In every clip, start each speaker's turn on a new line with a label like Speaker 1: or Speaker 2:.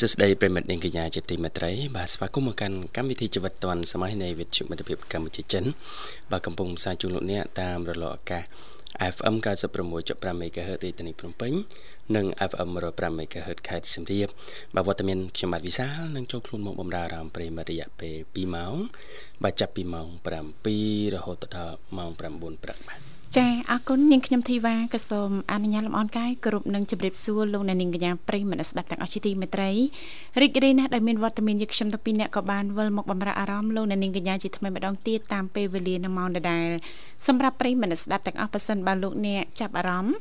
Speaker 1: សួស្តីប្រិមិត្តនាងកញ្ញាជាទីមេត្រីបាទស្វាគមន៍មកកាន់កម្មវិធីជីវិតឌွန်សម័យនៃវិទ្យុមិត្តភាពកម្ពុជាចិនបាទកំពុងផ្សាយជូនលោកអ្នកតាមរលកអាកាស FM 96.5 MHz រាជធានីភ្នំពេញនិង FM 105 MHz ខេត្តសៀមរាបបាទវត្តមានខ្ញុំបាទវិសាលនឹងចូលខ្លួនមកបម្រើអារម្មណ៍ប្រិមិត្តរយៈពេល2ម៉ោងបាទចាប់ពីម៉ោង7រហូតដល់ម៉ោង9ព្រឹកបាទ
Speaker 2: ចាអរគុណនាងខ្ញុំធីវ៉ាក៏សូមអនុញ្ញាតលំអរកាយគ្រប់នឹងជម្រាបសួរលោកអ្នកនាងកញ្ញាប្រិយមិត្តស្ដាប់ទាំងអស់ជាទីមេត្រីរីករាយណាស់ដែលមានវត្តមានយើងខ្ញុំទាំងពីរអ្នកក៏បានវិលមកបំរើអារម្មណ៍លោកអ្នកនាងកញ្ញាជាថ្មីម្ដងទៀតតាមពេលវេលានឹងម៉ោងដដែលសម្រាប់ប្រិយមិត្តស្ដាប់ទាំងអស់ប៉ះសិនបើលោកអ្នកចាប់អារម្មណ៍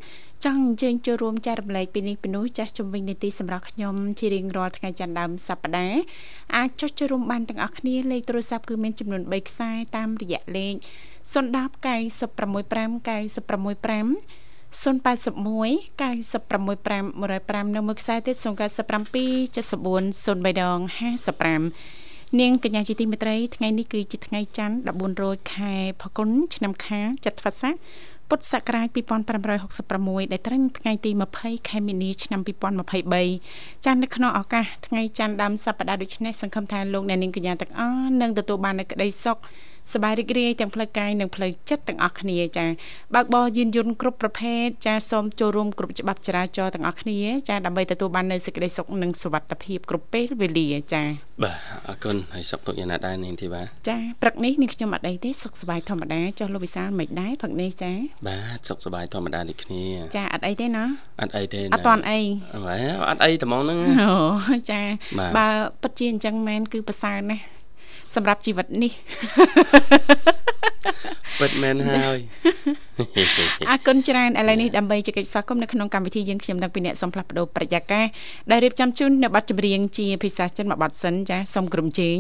Speaker 2: ចង់អញ្ជើញចូលរួមចែករំលែកពីនេះពីនោះចាស់ជំវិញនីតិសម្រាប់ខ្ញុំជារៀងរាល់ថ្ងៃច័ន្ទដើមសប្ដាហ៍អាចចុចចូលរួមបានទាំងអស់គ្នាលេខទូរស័ព្ទគឺមានចំនួន3ខ្សែតាមរយៈលេខ 010 965 965 081 965 105នៅមួយខ្សែទៀត097 74 03ដង55នាងកញ្ញាជាទីមេត្រីថ្ងៃនេះគឺជាថ្ងៃច័ន្ទ14រោចខែផល្គុនឆ្នាំខាចត្វាស័កពុទ្ធសករាជ2566ដែលត្រឹមថ្ងៃទី20ខែមីនាឆ្នាំ2023ចា៎នៅក្នុងឱកាសថ្ងៃច័ន្ទដើមសប្តាហ៍ដូចនេះសង្ឃឹមថាលោកអ្នកនាងកញ្ញាទាំងអស់នឹងទទួលបាននូវក្តីសុខ សប្បាយរីករាយទាំងផ្លូវកាយនិងផ្លូវចិត្តទាំងអស់គ្នាចាបើកបរយានយន្តគ្រប់ប្រភេទចាសូមចូលរួមគ្រប់ច្បាប់ចរាចរណ៍ទាំងអស់គ្នាចាដើម្បីទទួលបាននូវសេចក្តីសុខនិងសុវត្ថិភាពគ្រប់ពេលវេលាចា
Speaker 1: បាទអរគុណហើយសុខទុក្ខយ៉ាងណាដែរនាងធីវ៉ា
Speaker 2: ចាព្រឹកនេះនាងខ្ញុំអត់អីទេសុខសប្បាយធម្មតាចុះលោកវិសាលមិនដែរព្រឹកនេះចា
Speaker 1: បាទសុខសប្បាយធម្មតាដូចគ្នា
Speaker 2: ចាអត់អីទេណា
Speaker 1: អត់អីទេ
Speaker 2: អត់តន់អី
Speaker 1: អត់អីតែហ្មងហ្នឹង
Speaker 2: អូចាបើពិតជាអញ្ចឹងមែនគឺប្រសើរណាស់ សម្រាប់ជីវិតនេះ
Speaker 1: ពិតមែនហើយ
Speaker 2: អរគុណច្រើនឥឡូវនេះដើម្បីជែកស្វាគមន៍នៅក្នុងកម្មវិធីយើងខ្ញុំទាំងពីរអ្នកសូមផ្លាស់ប្ដូរប្រយាករដែលរៀបចំជូននៅប័ណ្ណចម្រៀងជាភាសាចិនមួយប័ណ្ណសិនចាសូមក្រុមជេង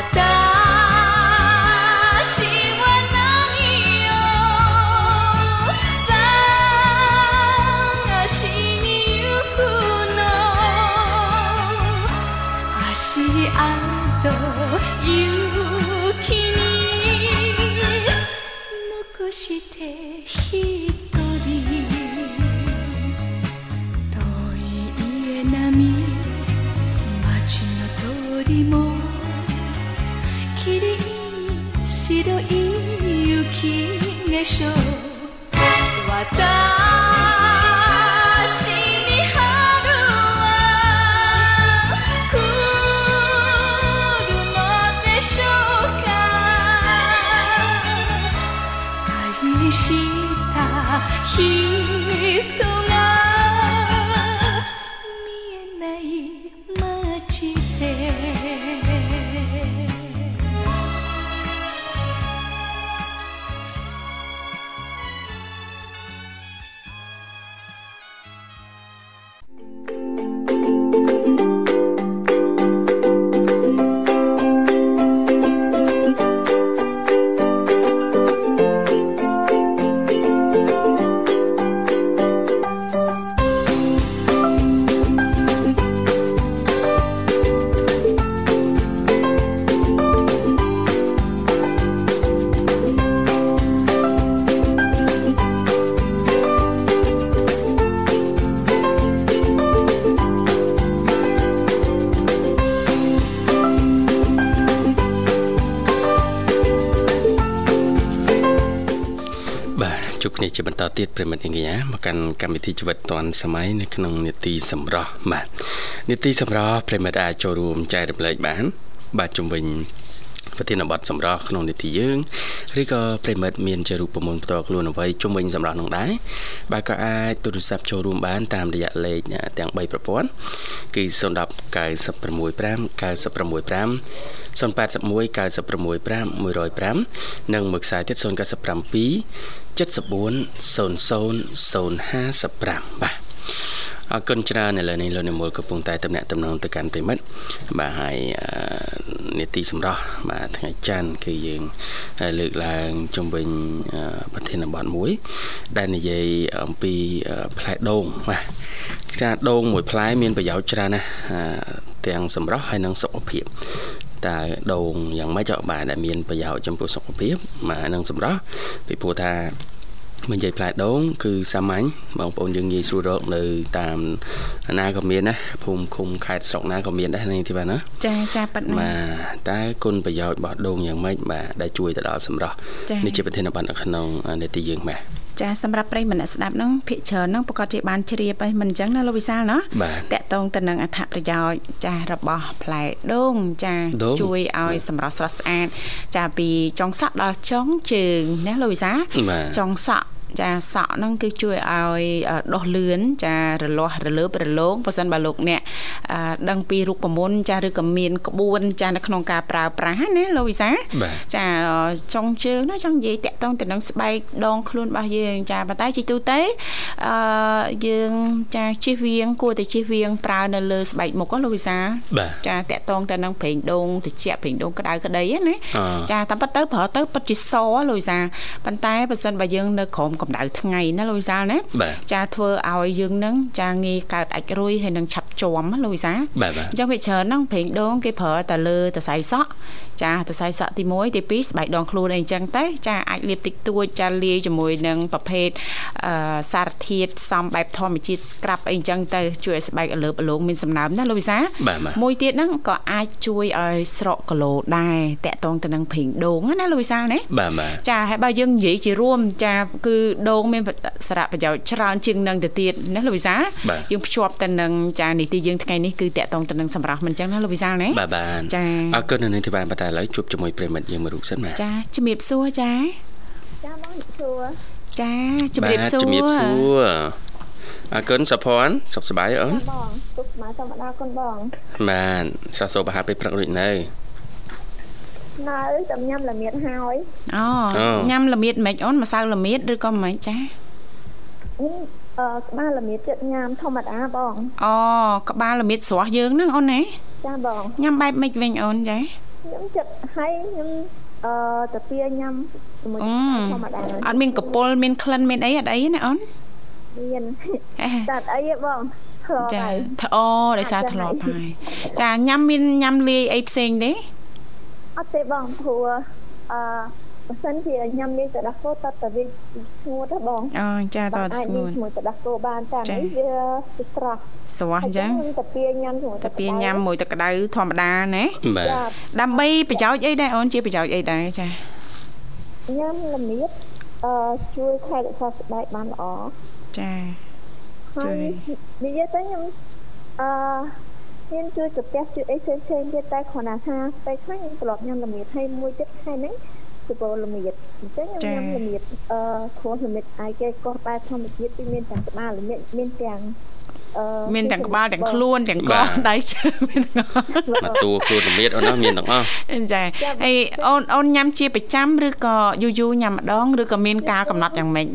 Speaker 2: また
Speaker 1: 挥手。 ទៀតប្រិមិត្តអង្គញ្ញាមកកាន់កម្មវិធីជីវិតឌွန်សម័យនៅក្នុងនេតិសម្រស់បាទនេតិសម្រស់ប្រិមិត្តអាចចូលរួមចែករំលែកបាន បាទជំវិញប្រធានបទសម្រាប់ក្នុងនីតិយើងឬក៏ប្រិមិត្តមានជារូបមន្តផ្ទាល់ខ្លួនអ្វីជំវិញសម្រាប់នោះដែរបាទក៏អាចទូរស័ព្ទចូលរួមបានតាមរយៈលេខទាំង3ប្រព័ន្ធគឺ010 965 965 081 965 105និងមួយខ្សែទៀត097 74 00 055បាទអរគុណច្រើនឥឡូវនេះលោកនិមលកំពុងតែតំណាក់តំណងទៅកាន់ប្រិមិត្តបាទហើយនេតិសម្រាប់បាទថ្ងៃច័ន្ទគឺយើងលើកឡើងជំវិញប្រធានបទមួយ ដែលនិយាយអំពីផ្លែដូងបាទថាដូងមួយផ្លែមានប្រយោជន៍ច្រើនណាស់ទាំងសម្រាប់ហើយនិងសុខភាព តើដូងយ៉ាងម៉េចបាទដែលមានប្រយោជន៍ចំពោះសុខភាពបាទនិងសម្រាប់ពីព្រោះថាមិននិយាយផ្លែដូងគឺសាមញ្ញបងប្អូនយើងងាយស្រួលរកនៅតាមណាក៏មានណាភូមិឃុំខេត្តស្រុកណាក៏មានដែរនេះទីបាទណា
Speaker 2: ចាចាប៉ាត់ណា
Speaker 1: បាទតើគុណប្រយោជន៍របស់ដូងយ៉ាងម៉េចបាទដែលជួយទៅដល់សម្រស់នេះជាប្រធានបទនៅក្នុងនេតិយើងបាទ
Speaker 2: ចាសម្រាប់ប្រិយមិត្តអ្នកស្ដាប់ហ្នឹងភិកច្រើនហ្នឹងប្រកាសជាបានជ្រាបហើយមិនអញ្ចឹងណាលោកវិសាលណាតកតងទៅនឹងអត្ថប្រយោជន៍ចារបស់ផ្លែដូងចាជួយឲ្យសម្រស់ស្រស់ស្អាតចាពីចុងសក់ដល់ចុងជើងណាលោកវិសាលចុងសក់ ចាសក់ហ្នឹងគឺជួយឲ្យដោះលឿនចារលាស់រលើបរលោងបើសិនបើលោកអ្នកដឹងពីរូបមន្តចាឬក៏មានក្បួនចានៅក្នុងការប្រើប្រាស់ណាលោកវិសាចាចុងជើងណាចង់និយាយតាក់ទងទៅនឹងស្បែកដងខ្លួនរបស់យើងចាប៉ុន្តែជីទូទៅអឺយើងចាជិះវៀងគួរតែជិះវៀងប្រើនៅលើស្បែកមុខលោកវិសាចាតាក់ទងទៅនឹងប្រេងដូងត្រជាក់ប្រេងដូងក្តៅក្តីណាចាតាមពិតទៅប្រើទៅពិតជាសលោកវិសាប៉ុន្តែបើសិនបើយើងនៅក្រោមកម្ដៅថ្ងៃណាលោកវិសាលណាចាធ្វើឲ្យយើងនឹងចាងាយកើតអាចរុយហើយនឹងឆាប់ជាំលោកវិសាលអញ្ចឹងវាច្រើនហ្នឹងប្រេងដូងគេប្រើតែលើតសៃសក់ ចាតសៃសក់ទី1ទី2ស្បែកដងខ្លួនអីអញ្ចឹងទៅចាអាចលាបតិចតួចចាលាយជាមួយនឹងប្រភេទអឺសារធាតុសំបែបធម្មជាតិ scrub អីអញ្ចឹងទៅជួយឲ្យស្បែកអលើបអលោងមានសំណើមណាលោកវិសាមួយទៀតហ្នឹងក៏អាចជួយឲ្យស្រកគីឡូដែរតាក់ទងទៅនឹងប្រេងដូងណាលោកវិសាណាចាហើយបើយើងនិយាយជារួមចាគឺដូងមានសារៈប្រយោជន៍ច្រើនជាងនឹងទៅទៀតណាលោកវិសាយើងភ្ជាប់ទៅនឹងចានីតិយើងថ្ងៃនេះគឺតាក់ទងទៅនឹងសម្រាប់មិនអញ្ចឹងណាលោកវិសាណា
Speaker 1: បាទបាទចាអរគុណនៅនេះទីបានបន្តឥឡូវជួបជាមួយប្រិមិត្តយើងមួយរូបសិនបាទ
Speaker 2: ចាជំរាបសួរចា
Speaker 3: ចាបងសួរ
Speaker 2: ចាជំរាបសួរ
Speaker 1: ជំរាបសួរអរគុណសុភ័ណ្ឌសុខសប្បាយអូន
Speaker 3: បងសុខសប្បាយធម្មតាគុណបង
Speaker 1: បាទស្រស់សូបអាហារពេលព្រឹករួចនៅ
Speaker 3: នៅតែញ៉ាំល្មៀតហើយ
Speaker 2: អូញ៉ាំល្មៀតមិនអូនម្សៅល្មៀតឬក៏មិនចា
Speaker 3: អឺក្បាលល្មៀតចិត្តញ៉ាំធម្មតាបង
Speaker 2: អូក្បាលល្មៀតស្រស់យើងហ្នឹងអូនណា
Speaker 3: ចាបង
Speaker 2: ញ៉ាំបែបម៉េចវិញអូនចា
Speaker 3: ខ្ញុំចិត្តហើយខ្ញុំអឺតាពីញ៉ាំ
Speaker 2: ជាមួយធម្មតាអត់មានកពុលមានក្លិនមានអីអត់អីណាអូន
Speaker 3: មានតែអត់អីទេបងធធ្លាប់
Speaker 2: ចា
Speaker 3: ហើយ
Speaker 2: ធ្អូដោយសារធ្លាប់ហើយចាញ៉ាំមានញ៉ាំលាយអីផ្សេងទេ
Speaker 3: អត់ទេបងព្រោះអឺ បើសិនជាញ៉ាំនេះទៅដោះគោតើតើវាស្ងួតហ៎បង
Speaker 2: អូចាត
Speaker 3: បង
Speaker 2: ត
Speaker 3: អាច
Speaker 2: ស្ងួន
Speaker 3: ជាមួយទៅដោះគោបានតែ
Speaker 2: ចា
Speaker 3: នេះវាវាស្រស់
Speaker 2: ស្រស់អញ្ចឹង
Speaker 3: តែពីញ៉ាំជាមួយ
Speaker 2: តែពីញ៉ាំមួយទឹកក្តៅធម្មតាណា
Speaker 1: បាទ
Speaker 3: ចា
Speaker 2: ដើម្បីប្រយោជន៍អីដែរអូនជាប្រយោជន៍អីដែរចា
Speaker 3: ញ៉ាំល្មៀតអឺជួយថែរក្សាស្បែកបានល្អ
Speaker 2: ចា
Speaker 3: ហើ
Speaker 2: ជួយ
Speaker 3: យនិយាយទៅខ្ញុំអឺមានជួយកាពះជួយអីផ្សេងផ្សេងទៀតតែគ្រាន់តែថាពេលខ្លះខ្ញុំធ្លាប់ញ៉ាំល្មៀតហើយមួយទៀតខែហ្នឹង គឺពលល្មៀតអញ្ចឹងខ្ញុំញ៉ាំល្មៀតអឺគ្រួល្មៀតអាយគេកោះបែបធម្មជាតិពីមានទាំងក្បាលល្មៀតមានទាំងអឺ
Speaker 2: មានទាំងក្បាលទាំងខ្លួនទាំងកដៃជើងមានទាំងអស់
Speaker 1: មកតួខ្លួនរមៀតអូនណាមានទាំងអស់
Speaker 2: ចាហើយអូនអូនញ៉ាំជាប្រចាំឬក៏យូរយូរញ៉ាំម្ដងឬក៏មានការកំណត់យ៉ាងម៉េច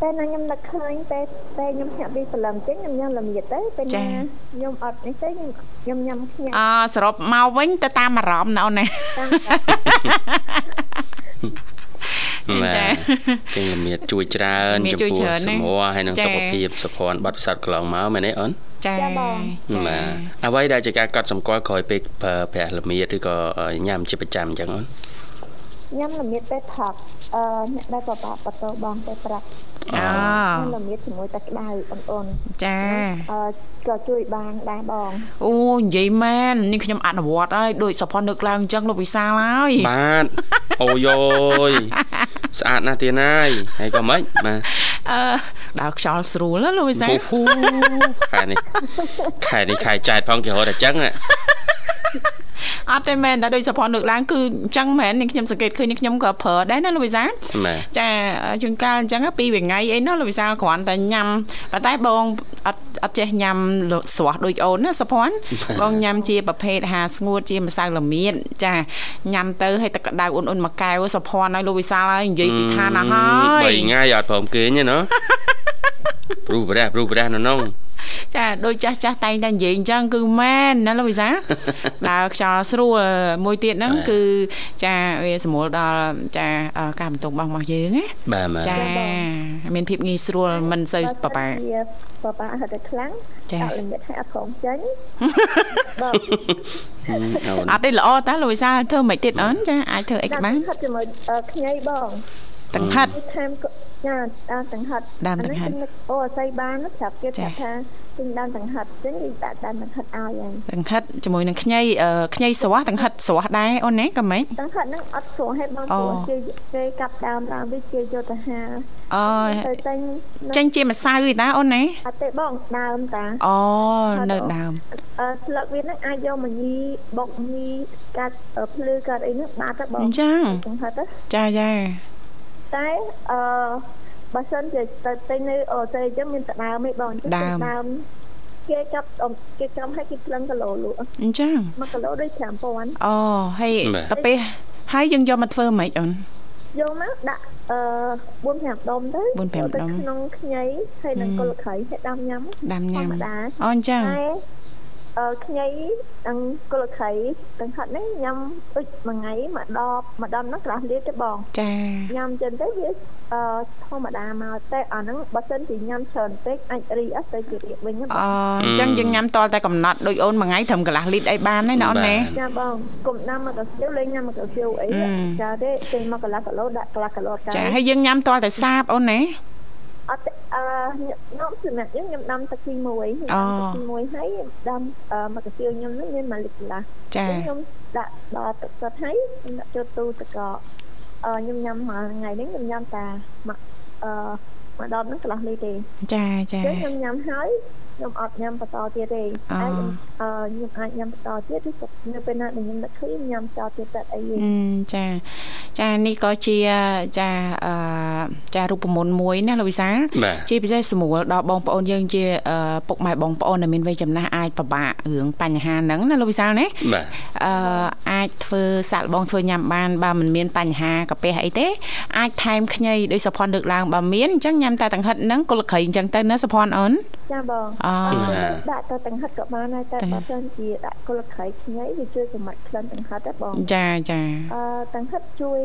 Speaker 3: តែណាខ្ញុំនឹកឃើញតែតែខ្ញុំភ្ញាក់ពីព្រលឹមអញ្ចឹងខ្ញុំញ៉ាំល្មៀតទៅពេលណាខ្ញុំអត់នេះទៅខ្ញុំខ្ញុំញ៉ាំភ្ញាក់
Speaker 2: អសរុបមកវិញទៅតាមអារម្មណ៍ណាអូនណា
Speaker 3: តាម
Speaker 1: បាទ
Speaker 2: ចា
Speaker 1: ចឹងលមៀតជួយច្រើន
Speaker 2: លមៀត
Speaker 1: ចំ
Speaker 2: ជួយ
Speaker 1: ពោះ
Speaker 2: ច្រើន
Speaker 1: ស
Speaker 2: ណា
Speaker 1: មរហើយនិង
Speaker 2: ចា
Speaker 1: សុខភាពសុភ័ណ្ឌបាត់ពិសោធន៍កន្លងមកមែនទេអូន
Speaker 2: ចា
Speaker 3: ចាបង
Speaker 2: ចា
Speaker 1: បាទអ្វីដែលជាការកត់សម្គាល់ក្រោយពេលប្រើប្រាស់លមៀតឬក៏ញ៉ាំជាប្រចាំអញ្ចឹងអូន
Speaker 3: ញ៉ាំល្មៀតពេលផឹកអឺអ្នកដែលបបាក់បតោបងពេលព្រឹក
Speaker 2: អូ
Speaker 3: ញ៉ាំល្មៀតជាមួយតែក្តៅបងអូន
Speaker 2: ចា
Speaker 3: អឺក៏ជួយបានដែរបង
Speaker 2: អូនិយាយមែននេះខ្ញុំអនុវត្តហើយដូចសុផុននឹកឡើងអញ្ចឹងលោកវិសាលហើយ
Speaker 1: បាទអូយយស្អាតណាស់ទៀតហើយហើយក៏មិនបាទ
Speaker 2: អឺដើរខ្យល់ស្រួលណាលោកវិសាល
Speaker 1: អូហូខែនេះខែនេះខែចែកផងគេរត់តែចឹង
Speaker 2: អត់ទេមែនតែដូចសុផុននឹកឡើងគឺអញ្ចឹងមែននេះខ្ញុំសង្កេតឃើញនេះខ្ញុំក៏ប្រើដែរណាលោកវិសាល
Speaker 1: បាទ
Speaker 2: ចាជួនកាលអញ្ចឹងពីរថ្ងៃអីណាលោកវិសាលគ្រាន់តែញ៉ាំប៉ុន្តែបងអត់អត់ចេះញ៉ាំលក់ស្រស់ដូចអូនណាសុភ័ណ្ឌបងញ៉ាំជាប្រភេទអាហារស្ងួតជាម្សៅល្មៀតចាញ៉ាំទៅឲ្យទឹកក្តៅអ៊ុនអ៊ុនមួយកែវសុភ័ណ្ឌហើយលោកវិសាលហើយនិយាយពីឋានណាហើយ
Speaker 1: 3ថ្ងៃអត់ព្រមគេងទេណាព្រោះប្រះព្រោះប្រះនៅនោះ
Speaker 2: ចាដូចចាស់ចាស់តែងតែនិយាយអញ្ចឹងគឺមែនណាលោកវិសាលដើរខ្យល់ស្រួលមួយទៀតហ្នឹងគឺចាវាសម្រួលដល់ចាអឺការបន្ទងរបស់របស់យើងណា
Speaker 1: បាទបាទ
Speaker 2: ចាមានភាពងាយស្រួលមិនសូវបបាក់
Speaker 3: ជាបបាក់ហត់តែខ្លាំង
Speaker 2: ចា
Speaker 3: ដាក់ល្មៀតឲ្យអត់ព្រមចេញបង
Speaker 1: អូន
Speaker 2: អត់ទេល្អតាលោកវិសាលធ្វើមិនទៀតអូនចាអាចធ្វើអីក៏បាន
Speaker 3: ហត់ជាមួយអឺខ្ញីបង
Speaker 2: តង្ហិត
Speaker 3: ថែមក៏ចាដើមតង្ហិត
Speaker 2: ដើមតង្ហិត
Speaker 3: អានេះខ្ញុំនឹកអូអាស័យបានណាប្រាប់គេ
Speaker 2: ចា
Speaker 3: ប្រាប់ថាទិញដើមតង្ហិតអញ្ចឹងគេដាក់ដើមតង្ហិតឲ្យហើយ
Speaker 2: តង្ហិតជាមួយនឹងខ្ញីអឺខ្ញីស្រស់តង្ហិតស្រស់ដែរអូនណាក៏មិន
Speaker 3: តង្ហិតហ្នឹងអត់ស្រួលឲ្យបង
Speaker 2: អូ
Speaker 3: ព្រោះគេគេកាប់ដើមដើមវាជាយកទៅហា
Speaker 2: អូ
Speaker 3: ទៅទិញ
Speaker 2: ចេញជាម្សៅឯតាអូនណា
Speaker 3: អត់ទេបងដើមតា
Speaker 2: អូនៅដើម
Speaker 3: អឺស្លឹកវាហ្នឹងអាចយកមកញីបុកញីកាត់អឺភ្លឺកាត់អីហ្នឹងបានទៅបង
Speaker 2: អញ្ចឹង
Speaker 3: តង្ហិតទៅ
Speaker 2: ចាចា
Speaker 3: តែអឺបើសិនជាទៅទិញនៅអូស្ត្រាលីចឹងមានតែដើមឯងបងអញ្ចឹងដើមគេកាប់អ៊ំគេចាំឲ្យគេផ្លឹងគីឡូលក់
Speaker 2: អញ្ចឹង
Speaker 3: 1គីឡូដូច5000
Speaker 2: អូហើយកាពេលហើយយើងយកមកធ្វើម៉េចអូន
Speaker 3: យកមកដាក់អឺ4 5ដុំទៅ
Speaker 2: 4-5
Speaker 3: ទៅ
Speaker 2: ដុំ
Speaker 3: ក្នុងខ្ញីហើយនឹង
Speaker 2: ហឹម
Speaker 3: គល់ខៃហើយដាំញ៉ាំ
Speaker 2: ដាំ
Speaker 3: ធ
Speaker 2: ញ៉ាំ
Speaker 3: ម្មតា
Speaker 2: អូអញ្ចឹង
Speaker 3: តែអឺ ខ្ញីនិងគល់ខៃទាំងហាត់នេះញ៉ាំដូចមួយថ្ងៃមួយដបមួយដបហ្នឹងកន្លះលីត្រទេបង
Speaker 2: ចា
Speaker 3: ញ៉ាំចឹងទៅវាអឺធម្មតាមកតែអាហ្នឹងបើសិនជាញ៉ាំច្រើនពេកអាចរីអត់ទៅជារៀបវិញណាបង
Speaker 2: អូអញ្ចឹងយើងញ៉ាំតលតែកំណត់ដូចអូនមួយថ្ងៃត្រឹមកន្លះលីត្រអីបានទេណាអូនណា
Speaker 3: ចាបងកុំដាំមកកាសៀវលេងញ៉ាំមកកាសៀវអី
Speaker 2: ហឹម
Speaker 3: ចាទេចេញមកកន្លះគីឡូដាក់កន្លះគីឡូកា
Speaker 2: ចាហើយយើងញ៉ាំតលតែសាបអូនណា
Speaker 3: អត់ទេអឺខ្ញុំសម្រាប់ខ្ញុំខ្ញុំដាំទឹកទី1
Speaker 2: អូ
Speaker 3: ខ្ញុំដាំទឹកទី1ហើយដាំអឺមកកាសៀវខ្ញុំហ្នឹងមាន1លីត្រកន្លះ
Speaker 2: ចា
Speaker 3: ខ្ញុំដាក់ដល់ទឹកសុទ្ធហើយខ្ញុំដាក់ចូលទូទឹកកកអឺខ្ញុំញ៉ាំមួយថ្ងៃនេះខ្ញុំញ៉ាំតាមកអឺមកដល់ហ្នឹងកន្លះលីត្រទេ
Speaker 2: ចាចា
Speaker 3: ចឹងខ្ញុំញ៉ាំហើយ ខ្ញុំអត់ញ៉ាំបន្តទៀតទេ
Speaker 2: អូ
Speaker 3: ហើយខ្ញុំអឺខ្ញុំអាចញ៉ាំបន្តទៀតឬក៏នៅពេលណាដែលខ្ញុំនឹកឃើញខ្ញុំញ៉ាំតទៀតទៅអីវិញ
Speaker 2: អឺចាចានេះក៏ជាចាអឺចារូបមន្តមួយណាលោកវិសាល
Speaker 1: បាទ
Speaker 2: ជាពិសេសស្រួលដល់បងប្អូនយើងជាអឺពុកម៉ែបងប្អូនដែលមានវ័យចំណាស់អាចពិបាករឿងបញ្ហាហ្នឹងណាលោកវិសាលណា
Speaker 1: បាទ
Speaker 2: អឺអាចធ្វើសាក់លបងធ្វើញ៉ាំបានបើមិនមានបញ្ហាកាពះអីទេអាចថែមខ្ញីដោយសុភ័ណ្ឌលើកឡើងបើមានអញ្ចឹងញ៉ាំតែតង្ហិតហ្នឹងគុលក្រៃអញ្ចឹងទៅណាសុភ័ណ្ឌអូន
Speaker 3: ចាបង
Speaker 2: អូ
Speaker 3: ដាក់ទៅទាំងហិតក៏បានដែរតែ
Speaker 2: តែ
Speaker 3: បើសិនជាដាក់គល់ខៃខ្ញីវាជួយសម្អាតក្លិនទាំងហិតដែរបង
Speaker 2: ចាចា
Speaker 3: អឺទាំងហិតជួយ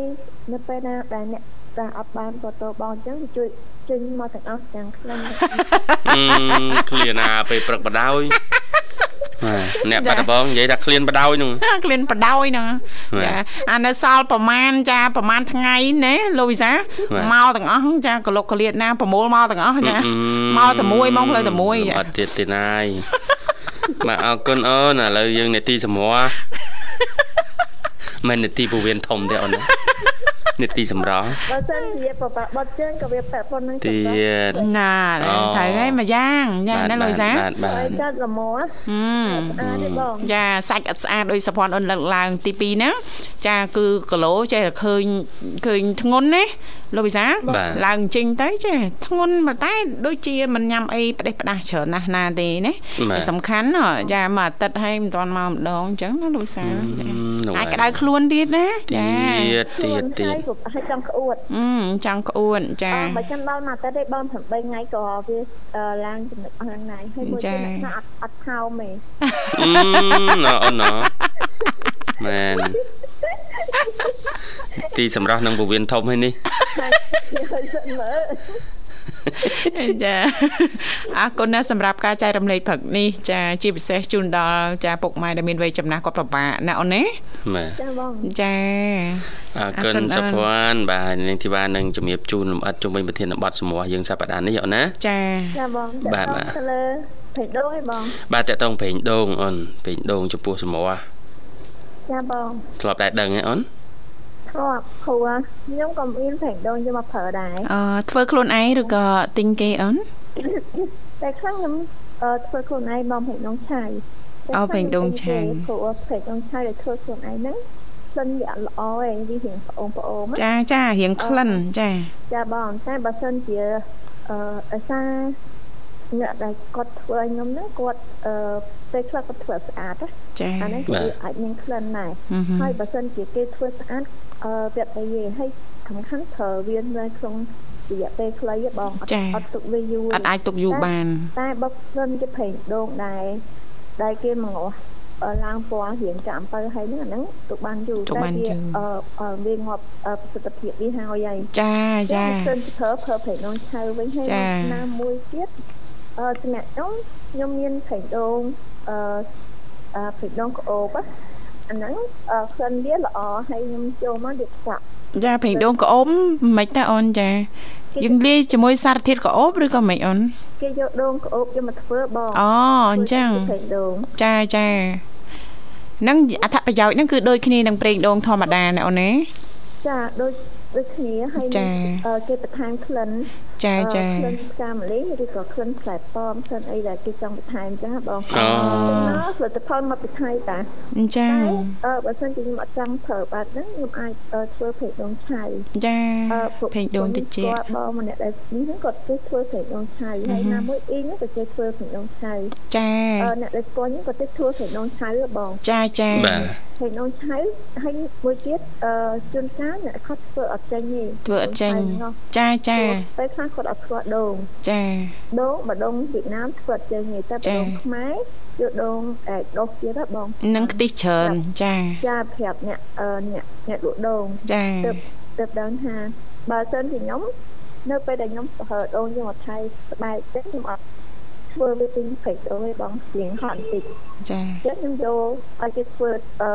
Speaker 3: នៅពេលណាដែលអ្នកតែអត់បានក៏តបងអញ្ចឹងជួយចេញមកទាំងអស់ទាំងខ្លាំង
Speaker 1: អឺឃ្លានណាពេលព្រឹកបដោយ អ្នកបាត់ដំបងនិយាយថាឃ្លានបដោយហ្នឹង
Speaker 2: ឃ្លានបដោយហ្នឹងចាអានៅសល់ប្រមាណចាប្រមាណថ្ងៃណាលោកវិសាមកទាំងអស់ចាកលុកកលៀតណាប្រមូលមកទាំងអស់ចាមកតែមួយមកផ្លូវតែមួយចា
Speaker 1: អត់ទៀតទេណាយបាទអរគុណអូនឥឡូវយើងនេតិសម្រោះមិននេតិពវៀនធំទេអូន នេតិសម្រោះ
Speaker 3: បើសិនជាបបាក់បត់ជើងក៏វាពាក់ប៉ុណ្្នឹង
Speaker 1: ទៀត
Speaker 2: ណាត្រូវហើយមួយយ៉ាងយ៉ាណាលោកសា
Speaker 1: បាទបាទ
Speaker 3: ចាត់ល្មមហឹមស្អាតទេបង
Speaker 2: ចាសាច់អត់ស្អាតដោយសុភ័ណ្ឌអូនលើកឡើងទី2ហ្នឹងចាគឺគីឡូចេះតែឃើញឃើញធ្ងន់ណាលោកវិសាឡើងចេញទៅចេះធ្ងន់តែដូចជាមិនញ៉ាំអីផ្ដេសផ្ដាស់ច្រើនណាស់ណាទេណាសំខាន់ចាមួយអាទិត្យហើយមិនទាន់មកម្ដងអញ្ចឹងណាលោកវិសាអាចក្តៅខ្លួនទៀតណា
Speaker 1: ចាទៀតទៀតទៀត
Speaker 3: ហើយចង់ក្អួត
Speaker 2: អឺចង់ក្អួតចា
Speaker 3: បើចាំដល់មួយអាទិត្យទេបង8ថ្ងៃក៏វាឡើងចំណុចអស់ហ្នឹងហើយមួយទៀតអត់អត់ថោមទេ
Speaker 1: អឺណ៎អូនណ៎មែនទីសម្រាប់នឹងពវៀនធំហើយនេះ
Speaker 2: ចាអរគុណណាស់សម្រាប់ការចែករំលែកព្រឹកនេះចាជាពិសេសជូនដល់ចាពុកម៉ែដែលមានវ័យចំណាស់គាត់ប្របាកណាអូនណា
Speaker 1: បាទ
Speaker 3: ចាបង
Speaker 2: ចា
Speaker 1: អរគុណសុភ័ណ្ឌបាទនាងធីវ៉ានឹងជំរាបជូនលំអិតជុំវិញប្រធានបទសម្រាប់យើងសប្តាហ៍នេះអូនណា
Speaker 2: ចា
Speaker 3: ចាបង
Speaker 1: បាទបាទ
Speaker 3: ទៅលើពេញដូងឯងបង
Speaker 1: បាទតើតងពេញដូងអូនពេញដូងចំពោះសម្រាប់
Speaker 3: ចាបង
Speaker 1: ធ្លាប់តែដឹងទេអូន
Speaker 3: ធ្លាប់ព្រោះខ្ញុំក៏មានប្រេងដូងយកមកប្រើដែរ
Speaker 2: អឺធ្វើខ្លួនឯងឬក៏ទិញគេអូន
Speaker 3: តែខ្លះខ្ញុំធ្វើខ្លួនឯងមកប្រេងដូងឆៃ
Speaker 2: អូប្រេងដូងឆៃ
Speaker 3: ព្រោះប្រេងដូងឆៃដែលធ្វើខ្លួនឯងហ្នឹងក្លិនវាអត់ល្អឯងវារៀងប្អូនប្អូន
Speaker 2: ចាចារៀងក្លិនចា
Speaker 3: ចាបងតែបើសិនជាអឺអសាអ្នកដែលគាត់ធ្វើឲ្យខ្ញុំហ្នឹងគាត់អឺពេលខ្លះគាត់ធ្វើស្អាត
Speaker 2: ចា
Speaker 3: អាហ្នឹងគឺអាចមានក្លិនដែរហើយបើសិនជាគេធ្វើស្អាត អឺវាអីទេហើយសំខាន់ប្រើវានៅក្នុងរយៈពេលខ្លីបងអត់អត់ទុកវាយូរ
Speaker 2: អត់អាចទុកយូរបាន
Speaker 3: តែបើសិនជាប្រេងដូងដែរដែលគេមកឡើងពណ៌រៀងចាអំពៅហើយហ្នឹងអាហ្នឹងទុកបានយូរ
Speaker 2: តែវា
Speaker 3: អឺវាងាប់ប្រសិទ្ធភាពវាហើយហើយ
Speaker 2: ចាចា
Speaker 3: សិនប្រើប្រើប្រេងដូងឆៅវិញហើយណាមួយទៀតអឺសម្រាប់ខ្ញុំខ្ញុំមានប្រេងដូងអឺអឺប្រេងដូងក្អូប អាហ្នឹងក្លិនវាល្អហើយខ្ញុំចូលមកវាស្អាត
Speaker 2: ចាប្រេងដូងក្អូបមិនតែអូនចាយើងលាយជាមួយសារធាតុក្អូបឬក៏មិនអូន
Speaker 3: គេយកដូងក្អូបយកមកធ្វើបង
Speaker 2: អូអញ្ចឹងចាចានឹងអត្ថប្រយោជន៍ហ្នឹងគឺដូចគ្នានឹងប្រេងដូងធម្មតាណាអូនណា
Speaker 3: ចាដូចដូចគ្នាហើយគេបន្ថែមក្លិន
Speaker 2: ចាចា
Speaker 3: ក្លិនផ្កាម្លិះឬក៏ក្លិនផ្លែប៉ោមក្លិនអីដែលគេចង់បន្ថែមចឹងបង
Speaker 1: អូ
Speaker 3: ផលិតផលមកពីថៃតា
Speaker 2: អញ្ចឹង
Speaker 3: អឺបើសិនជាខ្ញុំអត់ចង់ប្រើបាត់ហ្នឹងខ្ញុំអាចធ្វើភេកដងឆៃ
Speaker 2: ចាភេកដងតិច
Speaker 3: គាត់បងម្នាក់ដែលនេះគាត់គេធ្វើភេកដងឆៃហើយណាមួយអ៊ីងក៏គេធ្វើភេកដងឆៃ
Speaker 2: ចា
Speaker 3: អ្នកដែលស្គាល់នេះគាត់ទៅធ្វើភេកដងឆៃបង
Speaker 2: ចាចា
Speaker 1: បាទ
Speaker 3: ភេកដងឆៃហើយមួយទៀតអឺជួនកាលអ្នកគាត់ធ្វើអត់ចេញទេ
Speaker 2: ធ្វើអត់ចេញចាចា
Speaker 3: ពេលខ្លះគាត់អត់ស្គាល់ដូង
Speaker 2: ចា
Speaker 3: ដូងបើដូងវៀតណាមធ្វើអត់ចេញទេតែបើដូងខ្មែរយកដូងអែដុសទៀតហ៎បង
Speaker 2: នឹងខ្ទិះច្រើនចា
Speaker 3: ចាប្រាប់អ្នកអឺអ្នកអ្នកលក់ដូង
Speaker 2: ចា
Speaker 3: ទៅទៅដឹងថាបើសិនជាខ្ញុំនៅពេលដែលខ្ញុំប្រើដូងយកមកថៃស្បែកទេខ្ញុំអត់ធ្វើវាទិញព្រៃដូងឯងបងជាងហត់បន្តិច
Speaker 2: ចា
Speaker 3: ចឹងខ្ញុំយកឲ្យគេធ្វើអឺ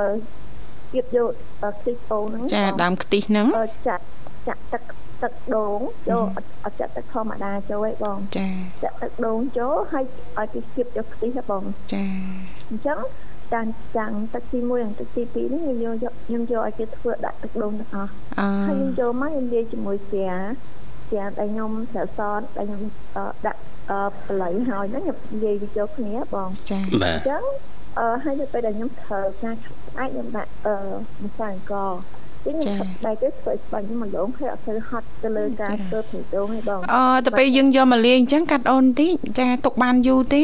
Speaker 3: ទៀតយកខ្ទិះដូងហ្នឹង
Speaker 2: ចាដើមខ្ទិះហ្នឹង
Speaker 3: ចាក់ចាក់ទឹក ទឹកដូងចូលអត់ចាក់ទឹកធម្មតាចូលឯងបង
Speaker 2: ចា
Speaker 3: ចាក់ទឹកដូងចូលហើយឲ្យគេគៀបយកខ្ទិះហ៎បង
Speaker 2: ចា
Speaker 3: អញ្ចឹងចាញ់ចាំងទឹកទី1និងទឹកទី2នេះខ្ញុំយកខ្ញុំយកឲ្យគេធ្វើដាក់ទឹកដូងទាំងអស់ហើយខ្ញុំចូលមកខ្ញុំលាយជាមួយស្រាស្រាដែលខ្ញុំស្រាសតដែលខ្ញុំដាក់បល័យហើយហ្នឹងខ្ញុំនិយាយវាចូលគ្នាបង
Speaker 2: ចា
Speaker 1: អ
Speaker 3: ញ្ចឹងអឺហើយទៅពេលដែលខ្ញុំធ្វើការអាចខ្ញុំដាក់អឺម្សៅអង្ករ វិញបែរទៅធ្វើស្បាញ់មកលងហើយអត់ទៅហត់ទៅលើការធ្វើព្រៃដូងទេបង
Speaker 2: អូទៅពេលយើងយកមកលាយអញ្ចឹងកាត់អូនតិចចាទុកបានយូរទេ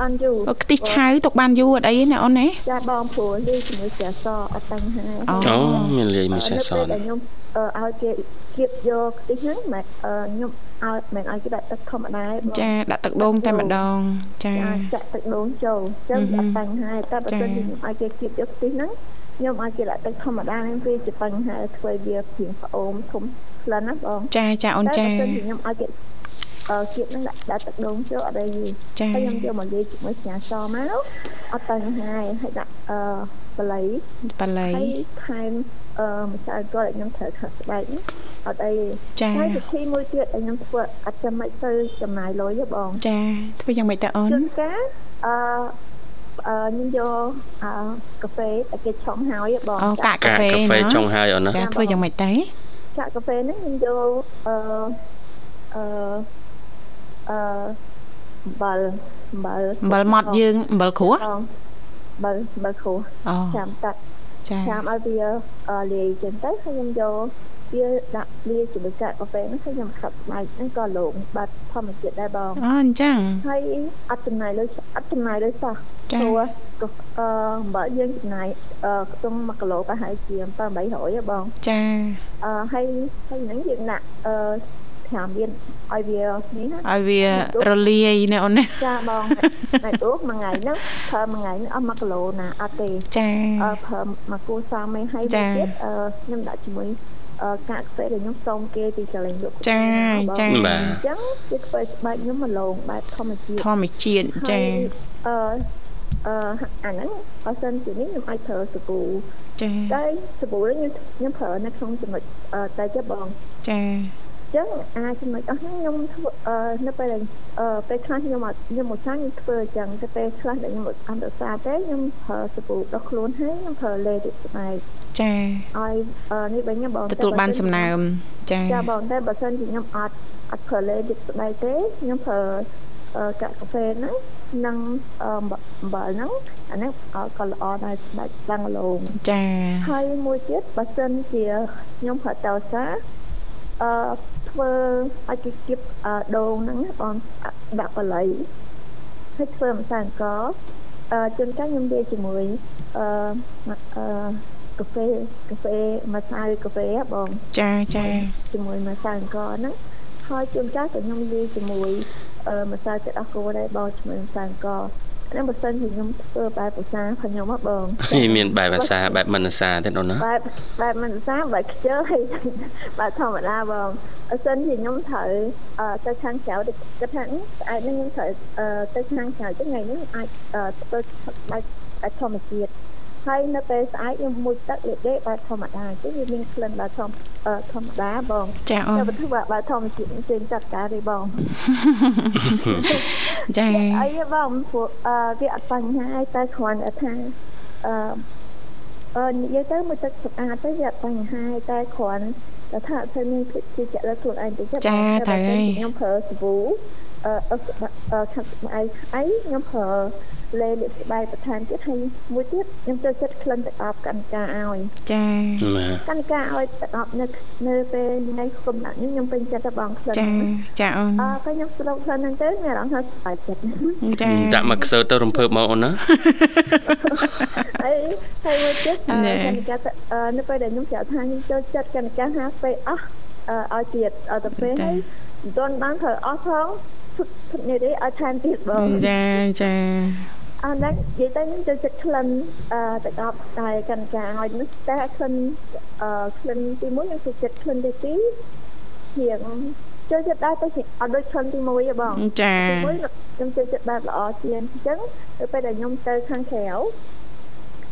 Speaker 3: បានយូរ
Speaker 2: អូខ្ទិះឆៅទុកបានយូរអត់អីណាអូនណា
Speaker 3: ចាបងព្រោះលាយជាមួយស្រាសអត់បញ្ហា
Speaker 2: អូ
Speaker 1: អូមានលាយមួយសេះស
Speaker 3: នៅពេល
Speaker 1: ន
Speaker 3: ដែលខ្ញុំអឺឲ្យគេគៀបយកខ្ទិះហ្នឹងម៉ែអឺខ្ញុំឲ្យមិនឲ្យគេដាក់ទឹកធម្មតាទេបង
Speaker 2: ចាដាក់ទឹកដូងតែម្ដងចា
Speaker 3: ចាចាក់ទឹកដូងចូលអញ្ចឹង
Speaker 2: អឺហឹម
Speaker 3: អត់បញ្ហាទេតែបើ
Speaker 2: ចា
Speaker 3: សិនជាខ្ញុំឲ្យគេគៀបយកខ្ទិះហ្នឹង ខ្ញុំឲ្យគេដាក់ទឹកធម្មតាហ្នឹងវាជាបញ្ហាធ្វើវាព្រៀងផ្អូមធំក្លិនណាបង
Speaker 2: ចាចាអូន
Speaker 3: តែ
Speaker 2: ចា
Speaker 3: បើសិនជាខ្ញុំឲ្យគេអឺគៀបហ្នឹងដាក់ដាក់ទឹកដូងចូលអត់អីទេ
Speaker 2: ចា
Speaker 3: ហើយខ្ញុំយកមកលាយជាមួយស្រាសមកអត់បញ្ហាទេហើយដាក់អឺបល័យ
Speaker 2: បល័យ
Speaker 3: ហើយថែមអឺម្សៅគាត់ឲ្យខ្ញុំត្រូវខាត់ស្បែកហ្នឹងអត់អីទេ
Speaker 2: ចា
Speaker 3: ហើយវិធីមួយទៀតដែលខ្ញុំធ្វើអត់ចាំមិនទៅចំណាយលុយទេបង
Speaker 2: ចាធ្វើយ៉ាងម៉េចតើអូន
Speaker 3: ជួនកាលអឺអឺ ខ្ញុំយកអឺកាហ្វេដែលគេឆុងហើយទេបង
Speaker 2: អូកាក់កា
Speaker 1: កា
Speaker 2: ហ្វេ
Speaker 1: កាហ្វេ
Speaker 2: ណា
Speaker 1: ចុងហើយអូនណា
Speaker 2: ចាធ្វើយ៉ាងម៉េចតើ
Speaker 3: ចាក់កាហ្វេហ្នឹងខ្ញុំយកអឺអឺអឺអំបិលអំបិល
Speaker 2: អំបិលម៉ត់យើងអំបិលគ្រួស
Speaker 3: បងអំបិលអំបិលគ្រូ
Speaker 2: អូ
Speaker 3: ចាំតាក់
Speaker 2: ចា
Speaker 3: ចាំឲ្យវាអឺលាយចឹងទៅហើយខ្ញុំយក វាដាក់លាយជាមួយកាកាហ្វេហ្នឹងហើយខ្ញុំខាត់ស្បែកហ្នឹងក៏លោងបាត់ធម្មជាតិដែរបង
Speaker 2: អូអញ្ចឹង
Speaker 3: ហើយអត់ចំណាយលុយអត់ចំណាយលុយសោះ
Speaker 2: ចា
Speaker 3: ព្រោះអឺបើយើងចំណាយអឺខ្ទង់1គីឡូប្រហែលជា700ហ៎បង
Speaker 2: ចា
Speaker 3: អឺហើយហើយហ្នឹងយើងដាក់អឺ5មានឲ្យវានេះណា
Speaker 2: ឲ្យវារលាយណាអូនណា
Speaker 3: ចាបងតែទូមួយថ្ងៃហ្នឹងប្រើមួយថ្ងៃហ្នឹងអស់1គីឡូណាអត់ទេ
Speaker 2: ចា
Speaker 3: អឺប្រើមកគូសាមេហើយ
Speaker 2: ចា
Speaker 3: មួយទៀតអឺខ្ញុំដាក់ជាមួយអឺ កាកាហ្វេដែលខ្ញុំសុំគេពីកន្លែងលក់
Speaker 2: ចាចា
Speaker 1: បាទ
Speaker 3: អញ្ចឹងវាធ្វើឲ្យស្បែកខ្ញុំមកឡងបែបធម្មជាតិ
Speaker 2: ធម្មជាតិចា
Speaker 3: ហើយអឺអឺអាហ្នឹងបើសិនជានេះខ្ញុំអាចប្រើសាប៊ូ
Speaker 2: ចា
Speaker 3: តែសាប៊ូនេះខ្ញុំខ្ញុំប្រើនៅក្នុងចំណុចអឺតែចេះបង
Speaker 2: ចា
Speaker 3: អញ្ចឹងអាចំណុចអស់ហ្នឹងខ្ញុំធ្វើអឺនៅពេលដែលអឺពេលខ្លះខ្ញុំអត់ខ្ញុំមកចាញ់ខ្ញុំធ្វើអញ្ចឹងតែពេលខ្លះដែលខ្ញុំអត់អន្តរសាទេខ្ញុំប្រើសាប៊ូដោះខ្លួនហើយខ្ញុំប្រើលេទឹកស្បែក
Speaker 2: ចា
Speaker 3: ឲ្យអឺនេះវិញបង
Speaker 2: ទទួលបានសំណើមចា
Speaker 3: ចាបងតែបើសិនជាខ្ញុំអត់អត់ប្រើលេទឹកស្បែកទេខ្ញុំប្រើអឺកាកាហ្វេហ្នឹងនិងអឺអំបិលហ្នឹងអាហ្នឹងក៏ល្អដែរស្បែកស្លាំងលោង
Speaker 2: ចា
Speaker 3: ហើយមួយទៀតបើសិនជាខ្ញុំប្រើតោសាអឺ ធ្វើឲ្យគេគៀបអឺដូងហ្នឹងណាបងដាក់បល័យហើយធ្វើម្សៅអង្ករអឺជួនកាលខ្ញុំលាយជាមួយអឺអឺកាហ្វេកាហ្វេម្សៅកាហ្វេហ៎បង
Speaker 2: ចាចា
Speaker 3: ជាមួយម្សៅអង្ករហ្នឹងហើយជួនកាលក៏ខ្ញុំលាយជាមួយអឺម្សៅទឹកដោះគោដែរបងជាមួយម្សៅអង្ករ ហ្នឹងបើសិនជាខ្ញុំធ្វើបែបភាសាផងខ្ញុំហ៎បង
Speaker 1: នេះមានបែបភាសាបែបមិនភាសាទៀតអូនណា
Speaker 3: បែបបែបមិនសាបែបខ្ជិលហើយបែបធម្មតាបងអសិនជាខ្ញុំត្រូវអឺទៅខាងក្រៅទៅគិតថាអឺស្អែកនេះខ្ញុំត្រូវអឺទៅខាងក្រៅទៅថ្ងៃនេះអាចអឺធ្វើបែបបែបធម្មជាតិ ហើយនៅពេលស្អែកខ្ញុំមួយទឹកលេខដេកបែបធម្មតាអញ្ចឹងវាមានក្លិនបែបធម្មអឺធម្មតាបង
Speaker 2: ចាអូ
Speaker 3: តែ
Speaker 2: ន
Speaker 3: បើធ្វើបែបធម្មជាតិផ្សេងចាត់ការទេបង
Speaker 2: ចា
Speaker 3: អីទេបងព្រោះអឺវាអត់បញ្ហាឯតែគ្រាន់តែថាអឺអឺនិយាយទៅមួយទឹកស្អាតទៅវាអត់បញ្ហាឯតែគ្រាន់តែថាអត់ទៅមានភាពជឿជាក់លើខ្លួនឯងទៅចិត្តខ្ញុំប្រើសាប៊ូ អឺអឺខាត់ស្បែកអីខ្ញុំប្រើលេលាបស្បែកបន្ថែមទៀតហើយមួយទៀតខ្ញុំចូលចិត្តក្លិនទឹកអប់កាន់ការឲ្យ
Speaker 2: ចា
Speaker 1: បាទ
Speaker 3: កាន់ការឲ្យទឹកអប់នៅនៅពេលថ្ងៃគុំដាក់នេះខ្ញុំពេញចិត្តទៅបងក្លិន
Speaker 2: ចាចាអូន
Speaker 3: អើពេលខ្ញុំស្រុកក្លិនហ្នឹងទៅមានអារម្មណ៍ថាស្បែកចិត្ត
Speaker 2: ចា
Speaker 1: ដាក់មកខ្សើទៅរំភើបមកអូនណា
Speaker 3: ហើយហើយមួយទៀតអឺ
Speaker 2: ណែ
Speaker 3: កណិកាទៅអឺនៅពេលដែលខ្ញុំប្រាប់ថាខ្ញុំចូលចិត្តកណិកាហាពេលអស់អឺឲ្យទៀតឲ្យទៅពេលហើយមិនទាន់បានត្រូវអស់ផង ឈុតឈុតនេះទេឲ្យថែមទៀតបង
Speaker 2: ចាចា
Speaker 3: អត់ដែរនិយាយទៅខ្ញុំចូលចិត្តក្លិនអឺទៅដល់តែកណិកាឲ្យនោះតែក្លិនអឺក្លិនទី1ខ្ញុំចូលចិត្តក្លិនទី2ជាងចូលចិត្តដែរទៅជាអត់ដូចក្លិនទី1ទេបង
Speaker 2: ចា
Speaker 3: ទីមួយខ្ញុំចូលចិត្តបែបល្អជាងអញ្ចឹងទៅពេលដែលខ្ញុំទៅខាងក្រៅ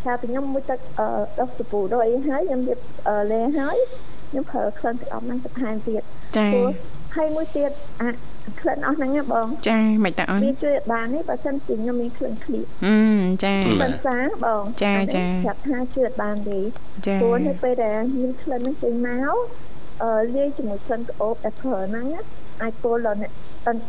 Speaker 3: ថាពីខ្ញុំមួយទឹកអឺដោះសាប៊ូដោះអីហើយខ្ញុំរៀបអឺលេហើយខ្ញុំប្រើក្លិនទឹកអប់ហ្នឹងបន្ថែមទៀត
Speaker 2: ចា
Speaker 3: ព្រោះហើយមួយទៀតអា ក្លិនអស់ហ្នឹងណាបង
Speaker 2: ចាមិនតើអូន
Speaker 3: វាជួយឲ្យបាននេះបើសិនជាខ្ញុំមានក្លិនឃ្លៀក
Speaker 2: អឺចា
Speaker 3: ក្លិនសាបង
Speaker 2: ចា
Speaker 3: អានេះ
Speaker 2: ចា
Speaker 3: ប្រាប់ថាជួយឲ្យបានទេ
Speaker 2: ចា
Speaker 3: ព្រោះនៅពេលដែលមានក្លិនហ្នឹងចេញមកអឺលាយជាមួយក្លិនក្អូបដែលប្រើហ្នឹងណាអាចពលដល់អ្នក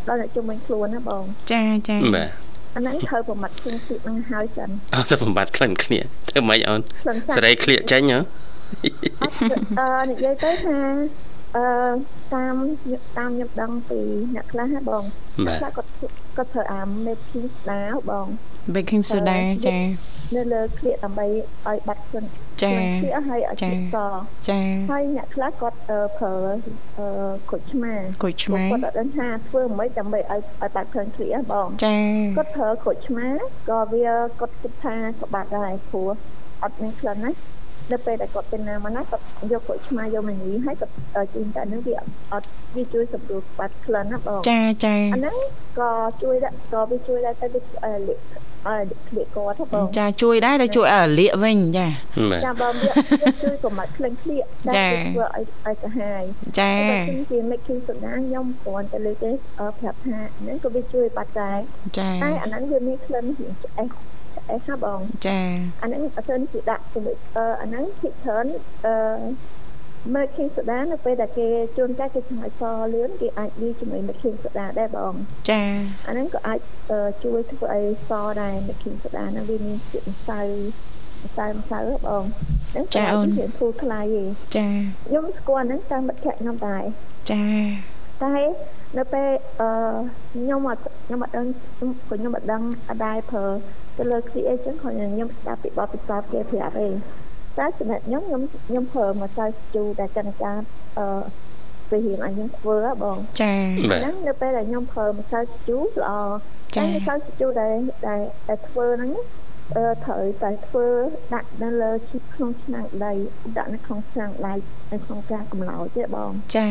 Speaker 3: ដល់អ្នកជុំវិញខ្លួនណាបង
Speaker 2: ចាចា
Speaker 1: បាទ
Speaker 3: អាហ្នឹងត្រូវប្រមាត់គ្រឿងទៀតនឹងហើយសិន
Speaker 1: អត់ទៅបំបត្តិក្លិនគ្នាធ្វើម៉េចអូន
Speaker 3: ខ្លឹមសារ
Speaker 1: សេរីក្លៀកចេញហ៎
Speaker 3: អត់អឺនិយាយទៅថា អឺតាមតាមខ្ញុំដឹងពីអ្នកខ្លះហ៎បង
Speaker 1: បាទ
Speaker 3: ខ្លះគាត់គាត់គាត់ប្រើអា making soda បង
Speaker 2: baking soda ចា
Speaker 3: នៅលើក្លៀកដើម្បីឲ្យបាត់ខ្លួន
Speaker 2: ចា
Speaker 3: ក្លៀកឲ្យឲ្យស្ក
Speaker 2: ចា
Speaker 3: ហើយអ្នកខ្លះគាត់ប្រើក្រូចឆ្មា
Speaker 2: ក្រូចឆ្មា
Speaker 3: គាត់អត់ដឹងថាធ្វើមិនដើម្បីឲ្យឲ្យបាត់ខ្លួនក្លៀកបង
Speaker 2: ចា
Speaker 3: គាត់ប្រើក្រូចឆ្មាក៏វាគាត់គិតថាក៏បាត់ដែរព្រោះអត់មានក្លិនណា នៅពេលដែលគាត់ទៅណាមកណាគាត់យកក្រូចឆ្មាយកមកញីហើយគាត់ជូនតែនឹងវាអត់វាជួយសម្រួលបាត់ក្លិនណាបង
Speaker 2: ចាចា
Speaker 3: អាហ្នឹងក៏ជួយដែរក៏វាជួយដែរទៅវាលាក់អើក្លៀកគាត់បង
Speaker 2: ចាជួយដែរតែជួយឲ្យលាកវិញចា
Speaker 3: ចាបងវាជួយកុំឲ្យក្លែងក្លៀកតែធ្វើឲ្យឲ្យកាហាយ
Speaker 2: ចា
Speaker 3: បើខ្ញុំជា making soda ខ្ញុំគ្រាន់តែលើកទេប្រាប់ថាហ្នឹងក៏វាជួយបាត់ដែរ
Speaker 2: ចា
Speaker 3: តែអាហ្នឹងវាមានក្លិនរៀងឆ្អេះ អេសបង
Speaker 2: ចា
Speaker 3: អាហ្នឹងអត់ទាន់ជាដាក់ជាមួយអឺអាហ្នឹងភិកច្រើនអឺមើលខេសូដានៅពេលដែលគេជួនកាលគេឆ្ងាយសលឿនគេអាចលាយជាមួយមេខេសូដាដែរបង
Speaker 2: ចា
Speaker 3: អាហ្នឹងក៏អាចជួយធ្វើឲ្យសដែរមេខេសូដាហ្នឹងវាមានជាតិម្សៅម្សៅម្សៅបង
Speaker 2: ហ្នឹងចាអូន
Speaker 3: វាធូរថ្លៃឯង
Speaker 2: ចា
Speaker 3: ខ្ញុំស្គាល់ហ្នឹងតាមមិត្តភក្តិខ្ញុំដែរ
Speaker 2: ចា
Speaker 3: តែនៅពេលអឺខ្ញុំអត់ខ្ញុំអត់ដឹងក៏ខ្ញុំអត់ដឹងអត់ដែរប្រើទៅលើ create ចឹងគាត់ខ្ញុំស្ដាប់ពីបទពិសោធន៍គេប្រាប់ឯងតែចំណែកខ្ញុំខ្ញុំខ្ញុំប្រើម្សៅស្ជូដែលចិនកាអឺពេលរៀងឲ្យខ្ញុំធ្វើបង
Speaker 2: ចា
Speaker 3: ហ្នឹងនៅពេលដែលខ្ញុំប្រើម្សៅស្ជូល្អ
Speaker 2: ចា
Speaker 3: ម្សៅស្ជូដែលដែលដែលធ្វើហ្នឹងអឺត្រូវតែធ្វើដាក់នៅលើឈីក្នុងឆ្នាំងដីដាក់នៅក្នុងឆ្នាំងដីនៅក្នុងការកម្លោចទេបង
Speaker 2: ចា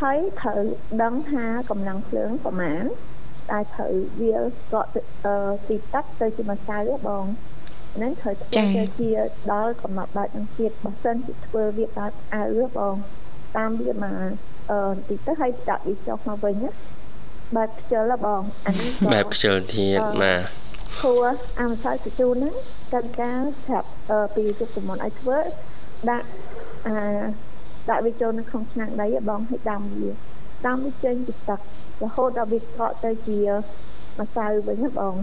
Speaker 3: ហើយត្រូវដឹងថាកម្លាំងភ្លើងប្រមាណតែត្រូវវាកក់ពីទឹកទៅជាម្សៅបងហ្នឹងត្រូវធ្វើទៅជាដល់កំណត់ដាច់នឹងទៀតបើសិនជាធ្វើវាកើតអៅបងតាមវាមកអឺបន្តិចទៅហើយដាក់វាចុះមកវិញណាបែបខ្ជិលបង
Speaker 1: អានេះបែបខ្ជិលទៀតបាទ
Speaker 3: គួរអាម្សៅជជូនហ្នឹងកាន់ការស្រាប់ពីជប់សមនឲ្យធ្វើដាក់អា ដាក់វាចូលនៅក្នុងឆ្នាំងដីបងឲ្យដាំវាដាំវាចេញពីទឹករហូតដល់វាកកទៅជាម្សៅវិញណាបង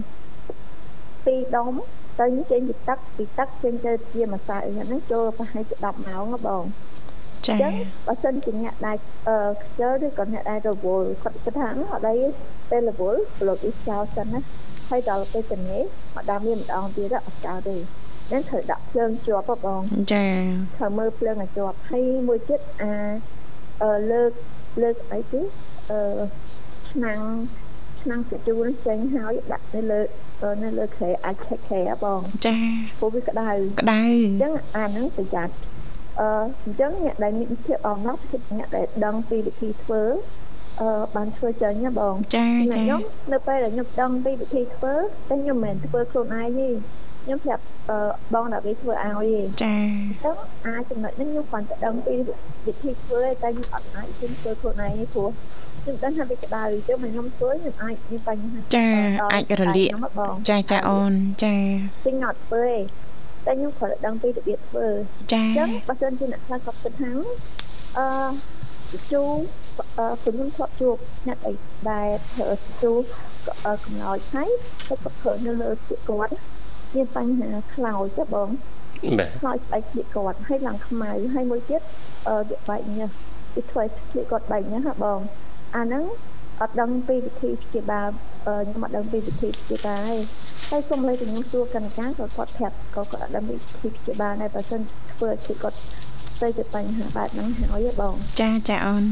Speaker 3: ពីរដុំទៅចេញពីទឹកពីទឹកចេញទៅជាម្សៅហ្នឹងចូលប្រហែលជា10ម៉ោងណាបង
Speaker 2: ចា៎
Speaker 3: បើសិនជាអ្នកដែលអឺខ្ជិលឬក៏អ្នកដែលរវល់គាត់គិតថាអត់អីពេលរវល់ប្លុកអ៊ីចោលសិនណាហើយដល់ពេលទៅនេះមកដាំវាម្ដងទៀតអត់ចោលទេ នឹងត្រូវដាក់ភ្លើងជាប់បង
Speaker 2: ចា
Speaker 3: ត្រូវមើលភ្លើងឲ្យជាប់ហើយមួយទៀតអាអឺលើកលើកអីទេអឺឆ្នាំងឆ្នាំងសាជូនចេញហើយដាក់នៅលើនៅលើក្រែអាចខេខែបង
Speaker 2: ចា
Speaker 3: ព្រោះវាក្តៅ
Speaker 2: ក្តៅ
Speaker 3: អញ្ចឹងអាហ្នឹងប្រយ័ត្នអឺអញ្ចឹងអ្នកដែលមានភាពអំណត់គឺអ្នកដែលដឹងពីវិធីធ្វើអឺបានធ្វើចេញណាបង
Speaker 2: ចាចា
Speaker 3: ខ្ញុំនៅពេលដែលខ្ញុំដឹងពីវិធីធ្វើតែខ្ញុំមិនមែនធ្វើខ្លួនឯងទេ ខ្ញុំប្រាប់បងដល់វាធ្វើឲ្យទេ
Speaker 2: ចា
Speaker 3: អញ្ចឹងអាចចំណុចនេះខ្ញុំគាត់តែដឹងពីវិធីធ្វើតែខ្ញុំអត់អាចធ្វើខ្លួនឯងទេព្រោះខ្ញុំដឹងថាវាក្តៅអញ្ចឹងមកខ្ញុំធ្វើខ្ញុំអាចមានបញ្ហា
Speaker 2: ចាអាចរលាកចាចាអូនចា
Speaker 3: ខ្ញុំអត់ធ្វើទេតែខ្ញុំគ្រាន់តែដឹងពីរបៀបធ្វើ
Speaker 2: ចាអញ្ចឹង
Speaker 3: បើសិនជាអ្នកខ្លះគាត់គិតថាអឺជូអឺខ្ញុំធ្លាប់ជួបអ្នកអីដែលធ្វើជូកំណោចហើយគាត់ក៏ធ្វើនៅលើពួកគាត់ មានបញ្ហាខ្លោចទេបង
Speaker 1: បាទ
Speaker 3: ខ្លោចស្បែកស្លៀកគាត់ហើយឡើងខ្មៅហើយមួយទៀតអឺវាបែកញើសវាធ្វើឲ្យស្លៀកគាត់បែកញើសហ่ะបងអាហ្នឹងអត់ដឹងពីវិធីព្យាបាលខ្ញុំអត់ដឹងពីវិធីព្យាបាលទេហើយសូមលើខ្ញុំសួរកណ្ដាលក៏គាត់ប្រាប់ក៏គាត់អត់ដឹងវិធីព្យាបាលដែរបើមិនធ្វើឲ្យគាត់ទៅជាបញ្ហាបែបហ្នឹងហើយបង
Speaker 2: ចាចាអូន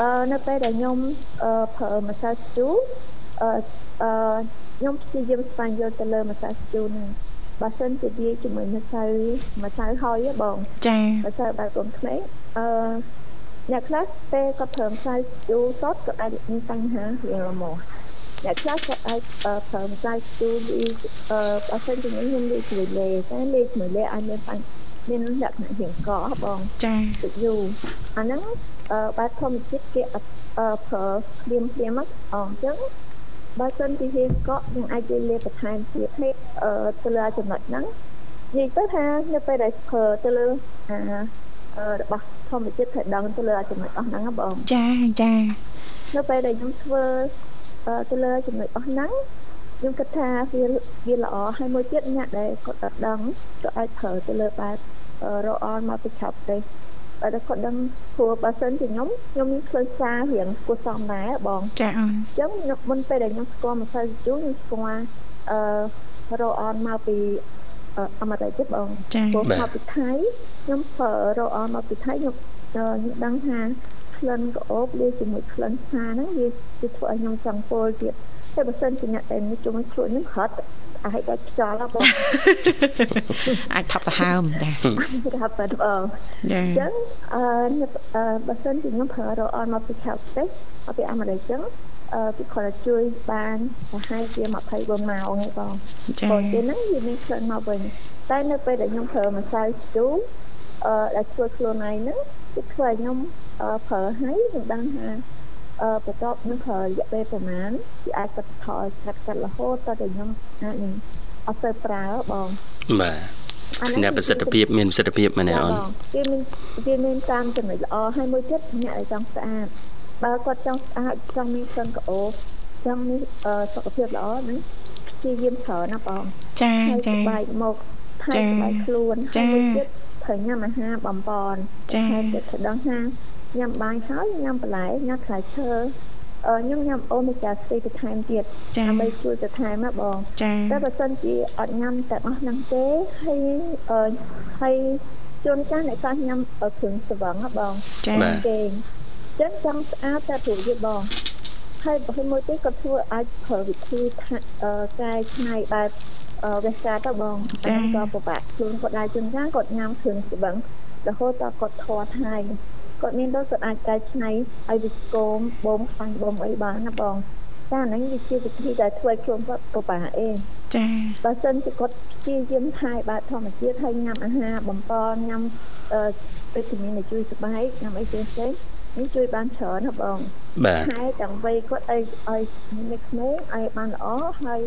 Speaker 3: អឺនៅពេលដែលខ្ញុំអឺប្រើម្សៅស្ជូ អឺអឺខ្ញុំព្យាយាមស្វែងយល់ទៅលើម្សៅស្ជូហ្នឹងបើសិនជាវាជាមួយម្សៅម្សៅហើយបង
Speaker 2: ចា
Speaker 3: ម្សៅបែបកូនក្មេងអឺអ្នកខ្លះពេលគាត់ប្រើម្សៅជូរសុតក៏អាចមានបញ្ហារៀងរមាស់អ្នកខ្លះក៏អាចប្រើម្សៅជូរអឺបើសិនជាខ្ញុំលាយជាមួយលេតែលាយជាមួយលេអាចមានបញ្ហាមានលក្ខណៈរៀងកបង
Speaker 2: ចា
Speaker 3: ទៅយូរអាហ្នឹងអឺបែបធម្មជាតិគេអត់ប្រើព្រាមព្រាមអញ្ចឹង បើសិនជារៀងកក់យើងអាចលេបន្ថែមទៀតនេះអឺទៅលើចំណុចហ្នឹងនិយាយទៅថានៅពេលដែលប្រើទៅលើអារបស់ធម្មជាតិត្រូវដឹងទៅលើចំណុចអស់ហ្នឹងបង
Speaker 2: ចាចា
Speaker 3: នៅពេលដែលខ្ញុំធ្វើទៅលើចំណុចអស់ហ្នឹងខ្ញុំគិតថាវាវាល្អហើយមួយទៀតអ្នកដែលគាត់អត់ដឹងក៏អាចប្រើទៅលើបែបរអនមកពីឆាប់ទេ តែគាត់ដឹងព្រោះបើសិនជាខ្ញុំខ្ញុំមានឃើញសាររៀងគួរសមដែរបង
Speaker 2: ចាអូន
Speaker 3: អញ្ចឹងមុនពេលដែលខ្ញុំស្គាល់ម្សៅជូរខ្ញុំស្គាល់អឺរ៉ូអនមកពីអមរិកទៀតបង
Speaker 2: ចា
Speaker 3: ព្រោះមកពីថៃខ្ញុំប្រើរ៉ូអនមកពីថៃខ្ញុំខ្ញុំដឹងថាក្លិនក្អូបលាយជាមួយក្លិនឆាហ្នឹងវាវាធ្វើឲ្យខ្ញុំចង់ពោលទៀតតែបើសិនជាអ្នកតែនេះជុំខ្លួនខ្ញុំហត់ អាចតែខ្យល់បង
Speaker 2: អាចថប់ទៅហើមចា
Speaker 3: គេថាបើបង
Speaker 2: ចា
Speaker 3: អញ្ចឹងអឺបើសិនជាខ្ញុំប្រើរ៉ូអនមកពីខេត្តទេមកពីអាមេរិកអញ្ចឹងអឺពីគាត់ជួយបានប្រហែលជា24ម៉ោងហ្នឹងបង
Speaker 2: ចា
Speaker 3: ព្រោះពេលហ្នឹងវាមានក្លិនមកវិញតែនៅពេលដែលខ្ញុំប្រើម្សៅស្ទូអឺដែលជួយខ្លួនឯងហ្នឹងគឺធ្វើឲ្យខ្ញុំអឺប្រើហើយខ្ញុំដឹងថាអឺ បន្ទាប់នឹងប្រើរយៈពេលប្រហែលវាអាចកាត់ថយកាត់កាត់រហូតតតែខ្ញុំអាចនឹងអត់ទៅប្រើបង
Speaker 1: បាទ
Speaker 3: អាហ្នឹង
Speaker 1: អ្នកប្រសិទ្ធភាពមានប្រសិទ្ធភាពមែនទេអូន
Speaker 3: វាមានវាមានតាមចំណុចល្អហើយមួយទៀតអ្នកដែលចង់ស្អាតបើគាត់ចង់ស្អាតចង់មានក្លិនក្អូបចង់មានអឺសុខភាពល្អហ្នឹងព្យាយាមប្រើណាបង
Speaker 2: ចា
Speaker 3: ហើយ
Speaker 2: ចា
Speaker 3: ស្បែកមុខថែ
Speaker 2: ចា
Speaker 3: ស្បែកខ្លួន
Speaker 2: ចា
Speaker 3: ហើយមួយទៀតត្រូវញ៉ាំអាហារបំពន់
Speaker 2: ចា
Speaker 3: ហើយទៀតត្រូវដឹងថា ញ៉ាំបាយហើយញ៉ាំបន្លែញ៉ាំផ្លែឈើអឺខ្ញុំញ៉ាំអូមេហ្គា3បន្ថែមទៀត
Speaker 2: ចា
Speaker 3: ដើម្បីជួយបន្ថែមណាបង
Speaker 2: ចា
Speaker 3: តែបើសិនជាអត់ញ៉ាំទាំងអស់ហ្នឹងទេហើយអឺហើយជួនកាលអ្នកខ្លះញ៉ាំអឺគ្រឿងស្វឹងហ៎បង
Speaker 2: ចា
Speaker 1: បាទ
Speaker 3: គេអញ្ចឹងចង់ស្អាតតែព្រោះយីបងហើយបើមួយទៀតក៏ធ្វើអាចប្រើវិធីថាអឺកែច្នៃបែបអឺវេសាទៅបងអាហ្នឹងក៏ពិបាកខ្លួនគាត់ដែរជួនកាលគាត់ញ៉ាំគ្រឿងស្វឹងរហូតដល់គាត់ធាត់ហើយ គាត់មានដូចគាត់អាចកែច្នៃឲ្យវាស្គមបងខ្វាញ់បងអីបានណាបងតែអាហ្នឹងវាជាវិធីដែលធ្វើឲ្យខ្លួនគាត់ពិបាកអេ
Speaker 2: ចា
Speaker 3: បើសិនជាគាត់ព្យាយាមថែបែបធម្មជាតិហើយញ៉ាំអាហារបំពន់ញ៉ាំអឺវីតាមីនដែលជួយស្បែកញ៉ាំអីផ្សេងផ្សេងៗនេះជួយបានច្រើនណាបង
Speaker 1: បាទ
Speaker 3: ថែទាំងវ័យគាត់ឲ្យឲ្យនៅក្មេងឲ្យបានល្អហើយ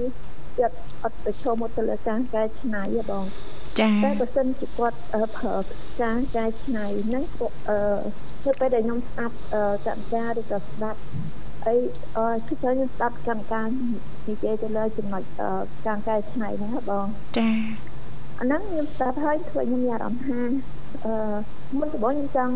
Speaker 3: គាត់អត់ទៅចូលមកទៅលើការកែច្នៃទេបង
Speaker 2: ចា
Speaker 3: តែបើសិនជាគាត់អឺប្រើការកែច្នៃហ្នឹងគាត់អឺនៅពេលដែលខ្ញុំស្ដាប់អឺកម្មការឬក៏ស្ដាប់អីអឺគឺខ្ញុំស្ដាប់កម្មការនិយាយទៅលើចំណុចអឺការកែច្នៃហ្នឹងណាបង
Speaker 2: ចា
Speaker 3: អាហ្នឹងខ្ញុំស្ដាប់ហើយធ្វើឲ្យខ្ញុំមានអារម្មណ៍ថាអឺមុនដំបូងខ្ញុំចង់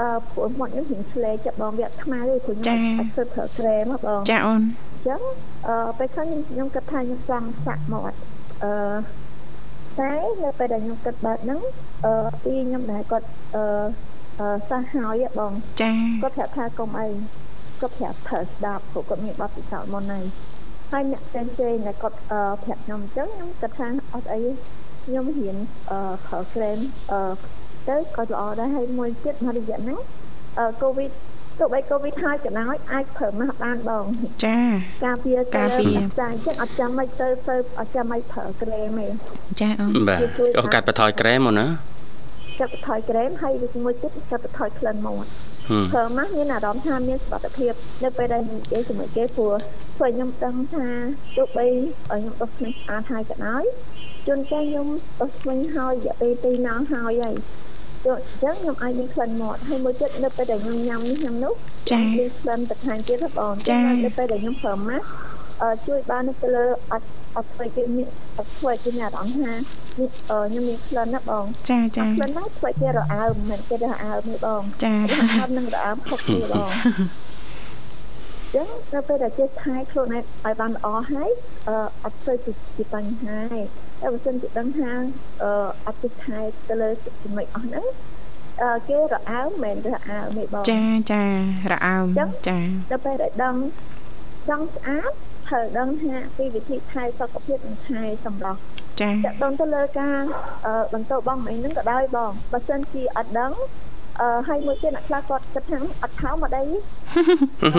Speaker 3: អឺព្រោះមកខ្ញុំរៀងឆ្លេចិត្តបងវាអត់ខ្មៅទេព្រោះខ្ញុំអត់ធ្វើប្រើក្រែមហ៎បង
Speaker 2: ចាអូន
Speaker 3: អញ្ចឹងអឺពេលខ្លះខ្ញុំខ្ញុំគិតថាខ្ញុំចង់សាក់មាត់អឺ តែនៅពេលដែលខ្ញុំគិតបែបហ្នឹងអឺពីខ្ញុំដែរគាត់អឺអឺសះហើយហ៎បង
Speaker 2: ចា
Speaker 3: គាត់ប្រាប់ថាកុំអីគាត់ប្រាប់ប្រើស្ដាប់ព្រោះគាត់មានបទពិសោធន៍មុនហើយហើយអ្នកផ្សេងផ្សេងដែលគាត់អឺប្រាប់ខ្ញុំអញ្ចឹងខ្ញុំគិតថាអត់អីទេខ្ញុំរៀនអឺប្រើក្រែមអឺទៅក៏ល្អដែរហើយមួយទៀតមករយៈហ្នឹងអឺកូវីដ ទោះបីកូវីដហើយក៏ដោយអាចប្រើម៉ាស់បានបង
Speaker 2: ចា
Speaker 3: ការពារ
Speaker 2: ការពារ
Speaker 3: តែអញ្ចឹងអត់ចាំមិនទៅទៅអត់ចាំមិនប្រើក្រែមទេ
Speaker 2: ចាអូន
Speaker 1: បាទអូកាត់បន្ថយក្រែមអូនណា
Speaker 3: កាត់បន្ថយក្រែមហើយវាមួយទៀតកាត់បន្ថយក្លិនមាត់
Speaker 1: ហឹម
Speaker 3: ព្រោះម៉ាស់មានអារម្មណ៍ថាមានសុខភាពនៅពេលដែលនិយាយជាមួយគេព្រោះព្រោះខ្ញុំដឹងថាទោះបីខ្ញុំដុសធ្មេញស្អាតហើយក៏ដោយជួនកាលខ្ញុំដុសធ្មេញហើយរយៈពេល2ម៉ោងហើយហើយ ចុះអញ្ចឹងខ្ញុំអាចមានក្លិនមាត់ហើយមួយទៀតនៅពេលដែលខ្ញុំញ៉ាំនេះញ៉ាំនោះ
Speaker 2: ចា
Speaker 3: មានក្លិនបន្ថែមទៀតហ៎បង
Speaker 2: ចា
Speaker 3: នៅពេលដែលខ្ញុំប្រើម៉ាស់អឺជួយបាននៅទៅលើអត់អត់ធ្វើគេមានអត់ធ្វើឲ្យគេមានអារម្មណ៍ថានេះអឺខ្ញុំមានក្លិនណាបង
Speaker 2: ចាចា
Speaker 3: ក្លិនហ្នឹងធ្វើឲ្យគេរអើមមិនមែនគេរអើមទេបង
Speaker 2: ចា
Speaker 3: រអើមនឹងរអើមខុសគ្នាបង ចឹងនៅពេលដែលចេះថែខ្លួនឯងឲ្យបានល្អហើយអឺអត់ស្ូវជាបញ្ហាទេតែបើសិនជាដឹងថាអឺអត់ចេះថែទៅលើចំណុចអស់ហ្នឹងអឺគេរអើមមិនមែនរអើមទេបង
Speaker 2: ចាចារអើម
Speaker 3: ចឹង
Speaker 2: ចា
Speaker 3: ដល់ពេលដែលដឹងចង់ស្អាតត្រូវដឹងថាពីវិធីថែសុខភាពនិងថែសម្រស់
Speaker 2: ចា
Speaker 3: ចាក់ដឹងទៅលើការអឺបន្តបងអីហ្នឹងក៏ដោយបងបើសិនជាអត់ដឹង អឺហើយមួយទៀតអ្នកខ្លះគាត់គិតថាអត់ថោមកដីអឺ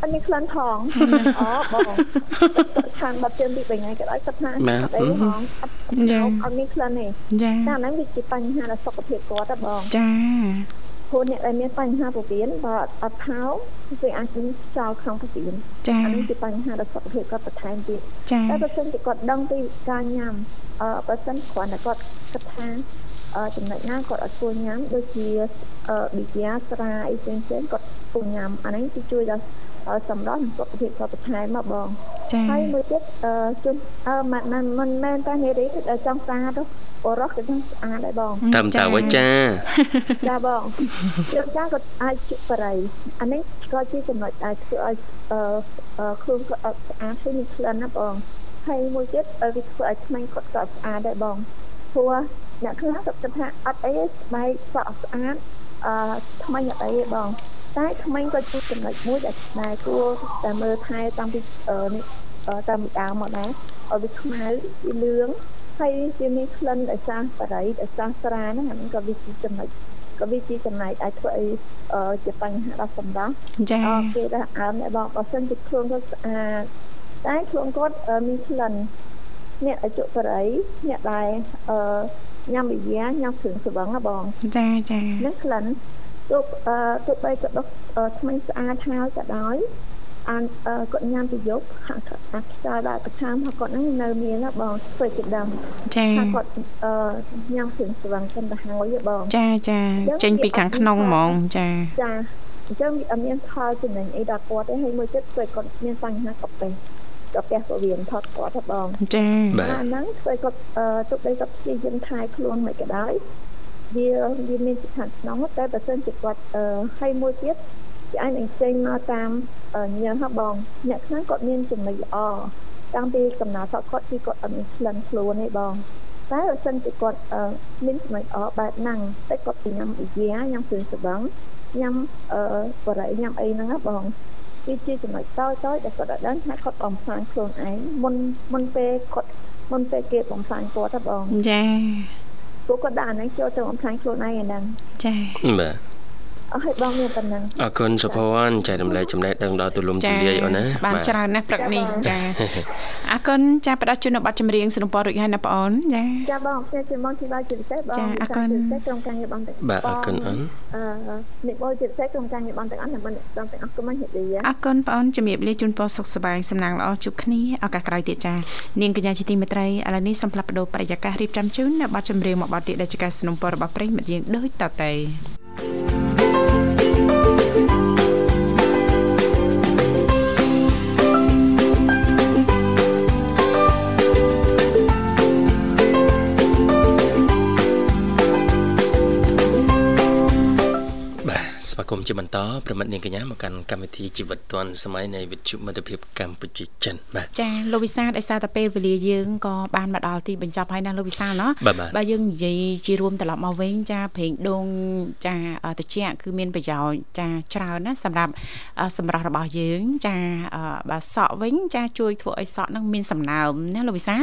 Speaker 3: អត់មានក្លិនផងអូបងខាងបាត់ជើងពី3ថ្ងៃក៏ដោយគាត់ថាអត់អីផងអត់អត់មានក្លិនទេ
Speaker 2: ចា
Speaker 3: តែអាហ្នឹងវាជាបញ្ហាដល់សុខភាពគាត់ទេបង
Speaker 2: ចា
Speaker 3: ព្រោះអ្នកដែលមានបញ្ហាពោះវៀនបើអត់ថោវាអាចនឹងចោលក្នុងពោះវៀន
Speaker 2: ចា
Speaker 3: អានេះជាបញ្ហាដល់សុខភាពគាត់បន្ថែមទៀត
Speaker 2: ចា
Speaker 3: តែបើសិនជាគាត់ដឹងពីការញ៉ាំអឺបើសិនគ្រាន់តែគាត់គិតថាអឺ ចំណុចណាគាត់អត់គួរញ៉ាំដូចជាអឺប៊ីយ៉ាស្រាអីផ្សេងៗគាត់គួរញ៉ាំអានេះគឺជួយដល់សម្រាប់សុខភាពសុខភាពមកបង
Speaker 2: ចា
Speaker 3: ហើយមួយទៀតអឺជន់អឺមិនមិនមិនមែនតែនារីគឺចង់ស្អាតទេបរោះក៏ចង់ស្អាតដែរបង
Speaker 1: តាមតើវិចា
Speaker 3: ចាបងជឿចាក៏អាចជបរិយអានេះក៏ជាចំណុចដែលធ្វើឲ្យអឺអឺខ្លួនគាត់អត់ស្អាតហើយមានក្លិនណាបងហើយមួយទៀតអឺវាធ្វើឲ្យថ្មគាត់ក៏ស្អាតដែរបងព្រោះ អ្នកខ្លះគាត់គិតថាអត់អីទេស្បែកសក់ស្អាតអឺថ្មអត់អីទេបងតែថ្មក៏ជាចំណុចមួយដែលដែលគួរតែមើលថែតាំងពីអឺនេះអឺតាមពីដើមមកដែរឲ្យវាខ្មៅវាលឿងហើយវាមានក្លិនដោយសារបរិយដោយសារស្រាហ្នឹងអាហ្នឹងក៏វាជាចំណុចក៏វាជាចំណែកអាចធ្វើឲ្យអឺជាបញ្ហាដល់សម្រស់
Speaker 2: ចា
Speaker 3: អរគេដែរអើមដែរបងបើសិនជាខ្លួនគាត់ស្អាតតែខ្លួនគាត់អឺមានក្លិនអ្នកអជុបរិយអ្នកដែលអឺ ញ៉ាំវិញ្ញាញ៉ាំគ្រឿងស្វឹងណាបង
Speaker 2: ចាចា
Speaker 3: នឹងក្លិនទោះអឺទោះបីក៏ដុសអឺថ្មីស្អាតហើយក៏ដោយអានអឺគាត់ញ៉ាំទៅយប់ហាក់អាខ្យល់ដែលប្រឆាំរបស់គាត់ហ្នឹងនៅមានណាបងធ្វើជាដើម
Speaker 2: ចា
Speaker 3: ថាគាត់អឺញ៉ាំគ្រឿងស្វឹងកាន់ទៅហើយទេបង
Speaker 2: ចាចាចេញពីខាងក្នុងហ្មងចា
Speaker 3: ចាអញ្ចឹងវាអត់មានផលចំណេញអីដល់គាត់ទេហើយមួយទៀតធ្វើឲ្យគាត់មានបញ្ហាកាពះ កាពះពោះវៀនថតគាត់ទេបង
Speaker 2: ចា
Speaker 1: បាទ
Speaker 3: អាហ្នឹងធ្វើឲ្យគាត់អឺទុកដីគាត់ព្យាយាមថែខ្លួនមិនក៏ដោយវាវាមានស្ថានក្នុងតែបើសិនជាគាត់អឺហើយមួយទៀតជាអាចនឹងចេញមកតាមអឺញើសហបង អ្នកខ្លះគាត់មានចំណុចល្អតាំងពីកំណើតគាត់គាត់គឺគាត់អត់មានក្លិនខ្លួនទេបងតែបើសិនជាគាត់អឺមានចំណុចល្អបែបហ្នឹងតែគាត់ទៅញ៉ាំអាយ៉ាញ៉ាំគ្រឿងស្បឹងញ៉ាំអឺបរិយញ៉ាំអីហ្នឹងណាបង វាជាចំណុចតូចតូចដែលគាត់អត់ដឹងថាគាត់បំផ្លាញខ្លួនឯងមុនមុនពេលគាត់មុនពេលគេបំផ្លាញគាត់ហ៎បង
Speaker 2: ចា
Speaker 3: ពួកគាត់ដាក់អាហ្នឹងចូលទៅបំផ្លាញខ្លួនឯងអាហ្នឹង
Speaker 2: ចា
Speaker 1: បាទ
Speaker 3: អស់ឲ្យបងមានប៉ុណ្ណឹង
Speaker 1: អរគុណសុភវណ្ណចែករំលែកចំណេះដឹងដល់ទូលំទូលាយអូនណា
Speaker 2: បានច្រើនណាស់ព្រឹកនេះចាអរគុណចាផ្ដល់ជូននៅប័ណ្ណចម្រៀងสนុំពររួចហើយណាបងអូនចា
Speaker 3: ចាបងផ្សាយជាមកទីបាយជាពិសេសបង
Speaker 2: ចាអរគុណ
Speaker 3: ជាពិសេសក្រុមការងារបងទាំង
Speaker 1: បាទអរគុណអូន
Speaker 3: អឺនេះបងជាពិសេសក្រុមការងារបងទាំងអស់អ្នកបងទាំងអស់គុំហេតុលា
Speaker 2: អរគុណបងអូនជំរាបលាជូនពរសុខសប្បាយសំណាងល្អជួបគ្នាឱកាសក្រោយទៀតចានាងកញ្ញាជាទីមេត្រីឥឡូវនេះសូមផ្លាប់បដោប្រយាកររៀបចំជូននៅប័ណ្ណចម្រៀងមួយប័ណ្ណទៀតដែលជាការสนុំពររបស់ប្រិយមិត្តយើងដូចតទៅ
Speaker 1: ស្វាគមន៍ជាបន្តប្រមិត្តនាងកញ្ញាមកកាន់កម្មវិធីជីវិតឌွန်សម័យនៃវិទ្យុមិត្តភាពកម្ពុជាចិនបាទ
Speaker 2: ចាលោកវិសាដោយសារតែពេលវេលាយើងក៏បានមកដល់ទីបញ្ចប់ហើយណាលោកវិសាណោះ
Speaker 1: បាទ
Speaker 2: យើងនិយាយជារួមត្រឡប់មកវិញចាព្រេងដូងចាតិចគឺមានប្រយោជន៍ចាច្រើនណាសម្រាប់សម្រាប់របស់យើង ចាបើសក់វិញចាជួយធ្វើឲ្យសក់នឹងមានសំណើមណាលោកវិសា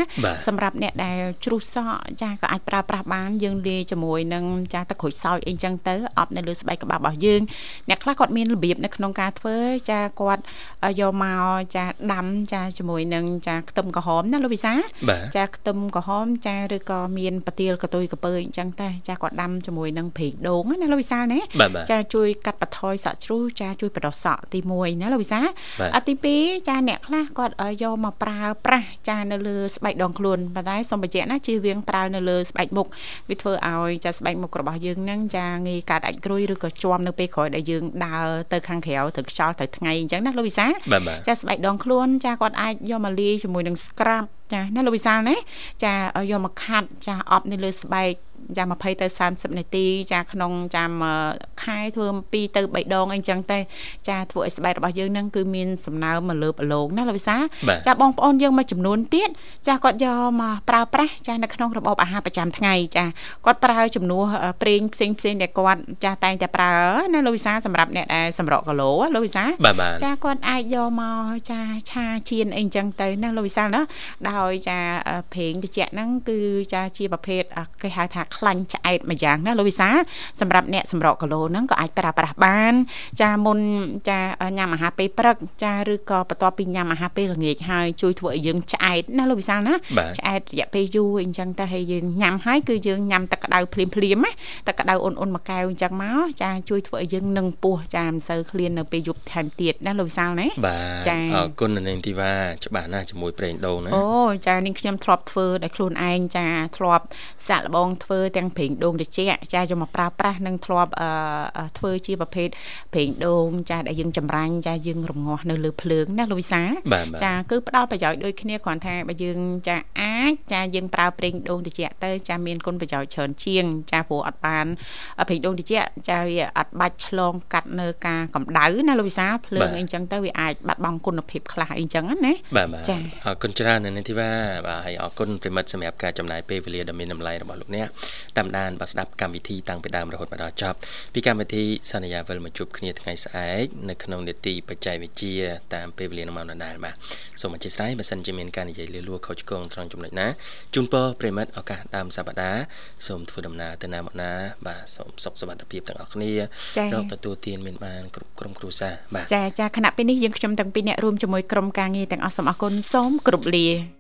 Speaker 2: សម្រាប់អ្នកដែលជ្រុះសក់ចាក៏អាចប្រើប្រាស់បានយើងលាយជាមួយនឹងចាទឹកក្រូចសើចអីចឹងទៅអបនៅលើស្បែកក្បាលរបស់យើងអ្នកខ្លះគាត់មានរបៀបនៅក្នុងការធ្វើចាគាត់យកមកចាដាំចាជាមួយនឹងចាខ្ទឹមក្រហមណាលោកវិសាល
Speaker 1: បាទ
Speaker 2: ចាខ្ទឹមក្រហមចាឬក៏មានប្រទាលកតុយកពើអញ្ចឹងតែចាគាត់ដាំជាមួយនឹងប្រេងដូងណាលោកវិសាលណា
Speaker 1: បាទបាទ
Speaker 2: ចាជួយកាត់បន្ថយសក់ជ្រុះចាជួយបដោះសក់ទី1ណាលោកវិសាល
Speaker 1: បាទ
Speaker 2: អទី2ចាអ្នកខ្លះគាត់ឲ្យយកមកប្រើប្រាស់ចានៅលើស្បែកដងខ្លួនប៉ុន្តែសូមបញ្ជាក់ណាជៀសវាងប្រើនៅលើស្បែកមុខវាធ្វើឲ្យចាស្បែកមុខរបស់យើងហ្នឹងចាងាយកាត់អាចក្រួយឬក៏ជាប់នៅពេលក្រោយដែលយើងដើរទៅខាងក្រៅទៅខ្យល់ទៅថ្ងៃអញ្ចឹងណាលោកវិសាល
Speaker 1: បាទបាទ
Speaker 2: ចាស្បែកដងខ្លួនចាគាត់អាចយកមកលាយជាមួយនឹង scrub ចាណាលោកវិសាលណាចាឲ្យយកមកខាត់ចាអប់នៅលើស្បែកចា20ទៅ30នាទីចាក្នុងចាំខែធ្វើ2ទៅ3ដងអីចឹងទៅចាធ្វើឲ្យស្បែករបស់យើងហ្នឹងគឺមានសំណើមមកលើបអលោងណាលោកវិសាល
Speaker 1: បាទ
Speaker 2: ចាបងប្អូនយើងមួយចំនួនទៀតចាគាត់យកមកប្រើប្រាស់ចានៅក្នុងរបបអាហារប្រចាំថ្ងៃចាគាត់ប្រើជំនួសអឺប្រេងផ្សេងផ្សេងៗដែលគាត់ចាតែងតែប្រើណាលោកវិសាលសម្រាប់អ្នកដែលសម្រក់គីឡូណាលោកវិសាល
Speaker 1: បាទបាទ
Speaker 2: ចាគាត់អាចយកមកចាឆាជៀនអីចឹងទៅណាលោកវិសាលណាដោយចាអឺប្រេងត្រជាក់ហ្នឹងគឺចាជាប្រភេទអ่ะគេហៅថាខ្លាញ់ឆ្អែតម្យ៉ាងណាលោកវិសាលសម្រាប់អ្នកសម្រក់គីឡូហ្នឹងក៏អាចប្រើប្រាស់បាន ចាមុនចាញ៉ាំអាហារពេលព្រឹកចាឬក៏បន្ទាប់ពីញ៉ាំអាហារពេលល្ងាចហើយជួយធ្វើឲ្យយើងឆ្អែតណាលោកវិសាលណា
Speaker 1: បាទ
Speaker 2: ឆ្អែតរយៈពេលយូរអីចឹងទៅហើយយើងញ៉ាំហើយគឺយើងញ៉ាំទឹកក្តៅភ្លាមភ្លាមៗណាទឹកក្តៅអ៊ុនអ៊ុនមួយកែវអញ្ចឹងមកចាជួយធ្វើឲ្យយើងនឹងពោះចាមិនសូវឃ្លាននៅពេលយប់ថែមទៀតណាលោកវិសាលណា
Speaker 1: បាទ
Speaker 2: ចា៎
Speaker 1: អរគុណនៅនាងធីវ៉ាច្បាស់ណាស់ជាមួយប្រេងដូងណា
Speaker 2: អូចានាងខ្ញុំធ្លាប់ធ្វើដោយខ្លួនឯងចាធ្លាប់សាក់លបងធ្វើទាំងប្រេងដូងត្រជាក់ចាយកមកប្រើប្រាស់និងធ្លាប់អឺធ្វើជាប្រភេទប្រេងដូងចាដែលយើងចម្រាញ់ចាយើងរងាស់នៅលើភ្លើងណាលោកវិសាចាគឺផ្ដល់ប្រយោជន៍ដូចគ្នាគ្រាន់ថាបើយើងចាអាចចាយើងប្រើប្រេងដូងត្រជាក់ទៅចាមានគុណប្រយោជន៍ច្រើនជាង ចាព្រោះអត់បានប្រេងដូងត្រជាក់ចាវាអត់បាច់ឆ្លងកាត់នៅការកម្ដៅណាលោកវិសាភ្លើងអីចឹងទៅវាអាចបាត់បង់គុណភាពខ្លះអីចឹងណា
Speaker 1: បាទចាអរគុណច្រើននៅនេះធីវ៉ាបាទហើយអរគុណប្រិមិត្តសម្រាប់ការចំណាយពេលវេលាដ៏មានតម្លៃរបស់លោកអ្នកតាមដានបាទស្ដាប់កម្មវិធីតាំងពីដើមរហូតមកដល់ចប់ពីកម្មវិធីសន្យាវិលមកជួបគ្នាថ្ងៃស្អែកនៅក្នុងនេតិបច្ចេកវិទ្យាតាមពេលវេលានៅម៉ោងដដែលបាទសូមអធិស្ឋានបើសិនជាមានការនិយាយលឺលួខុសឆ្គងត្រង់ចំណុចណាជូនពរប្រិមិត្តឱកាសដើមសប្តាហ៍សូមធ្វើដំណើរទៅណាមកណា បាទសូមសុខសុវត្ថិភាពទាំងអស់គ្នារកទទួលទានមានបានគ្រប់ក្រុមគ្រួសារ
Speaker 2: បាទចាចាគណៈពេលនេះយើងខ្ញុំទាំងពីរអ្នករួមជាមួយក្រុមការងារទាំងអស់សូមអរគុណសូមគោរពលា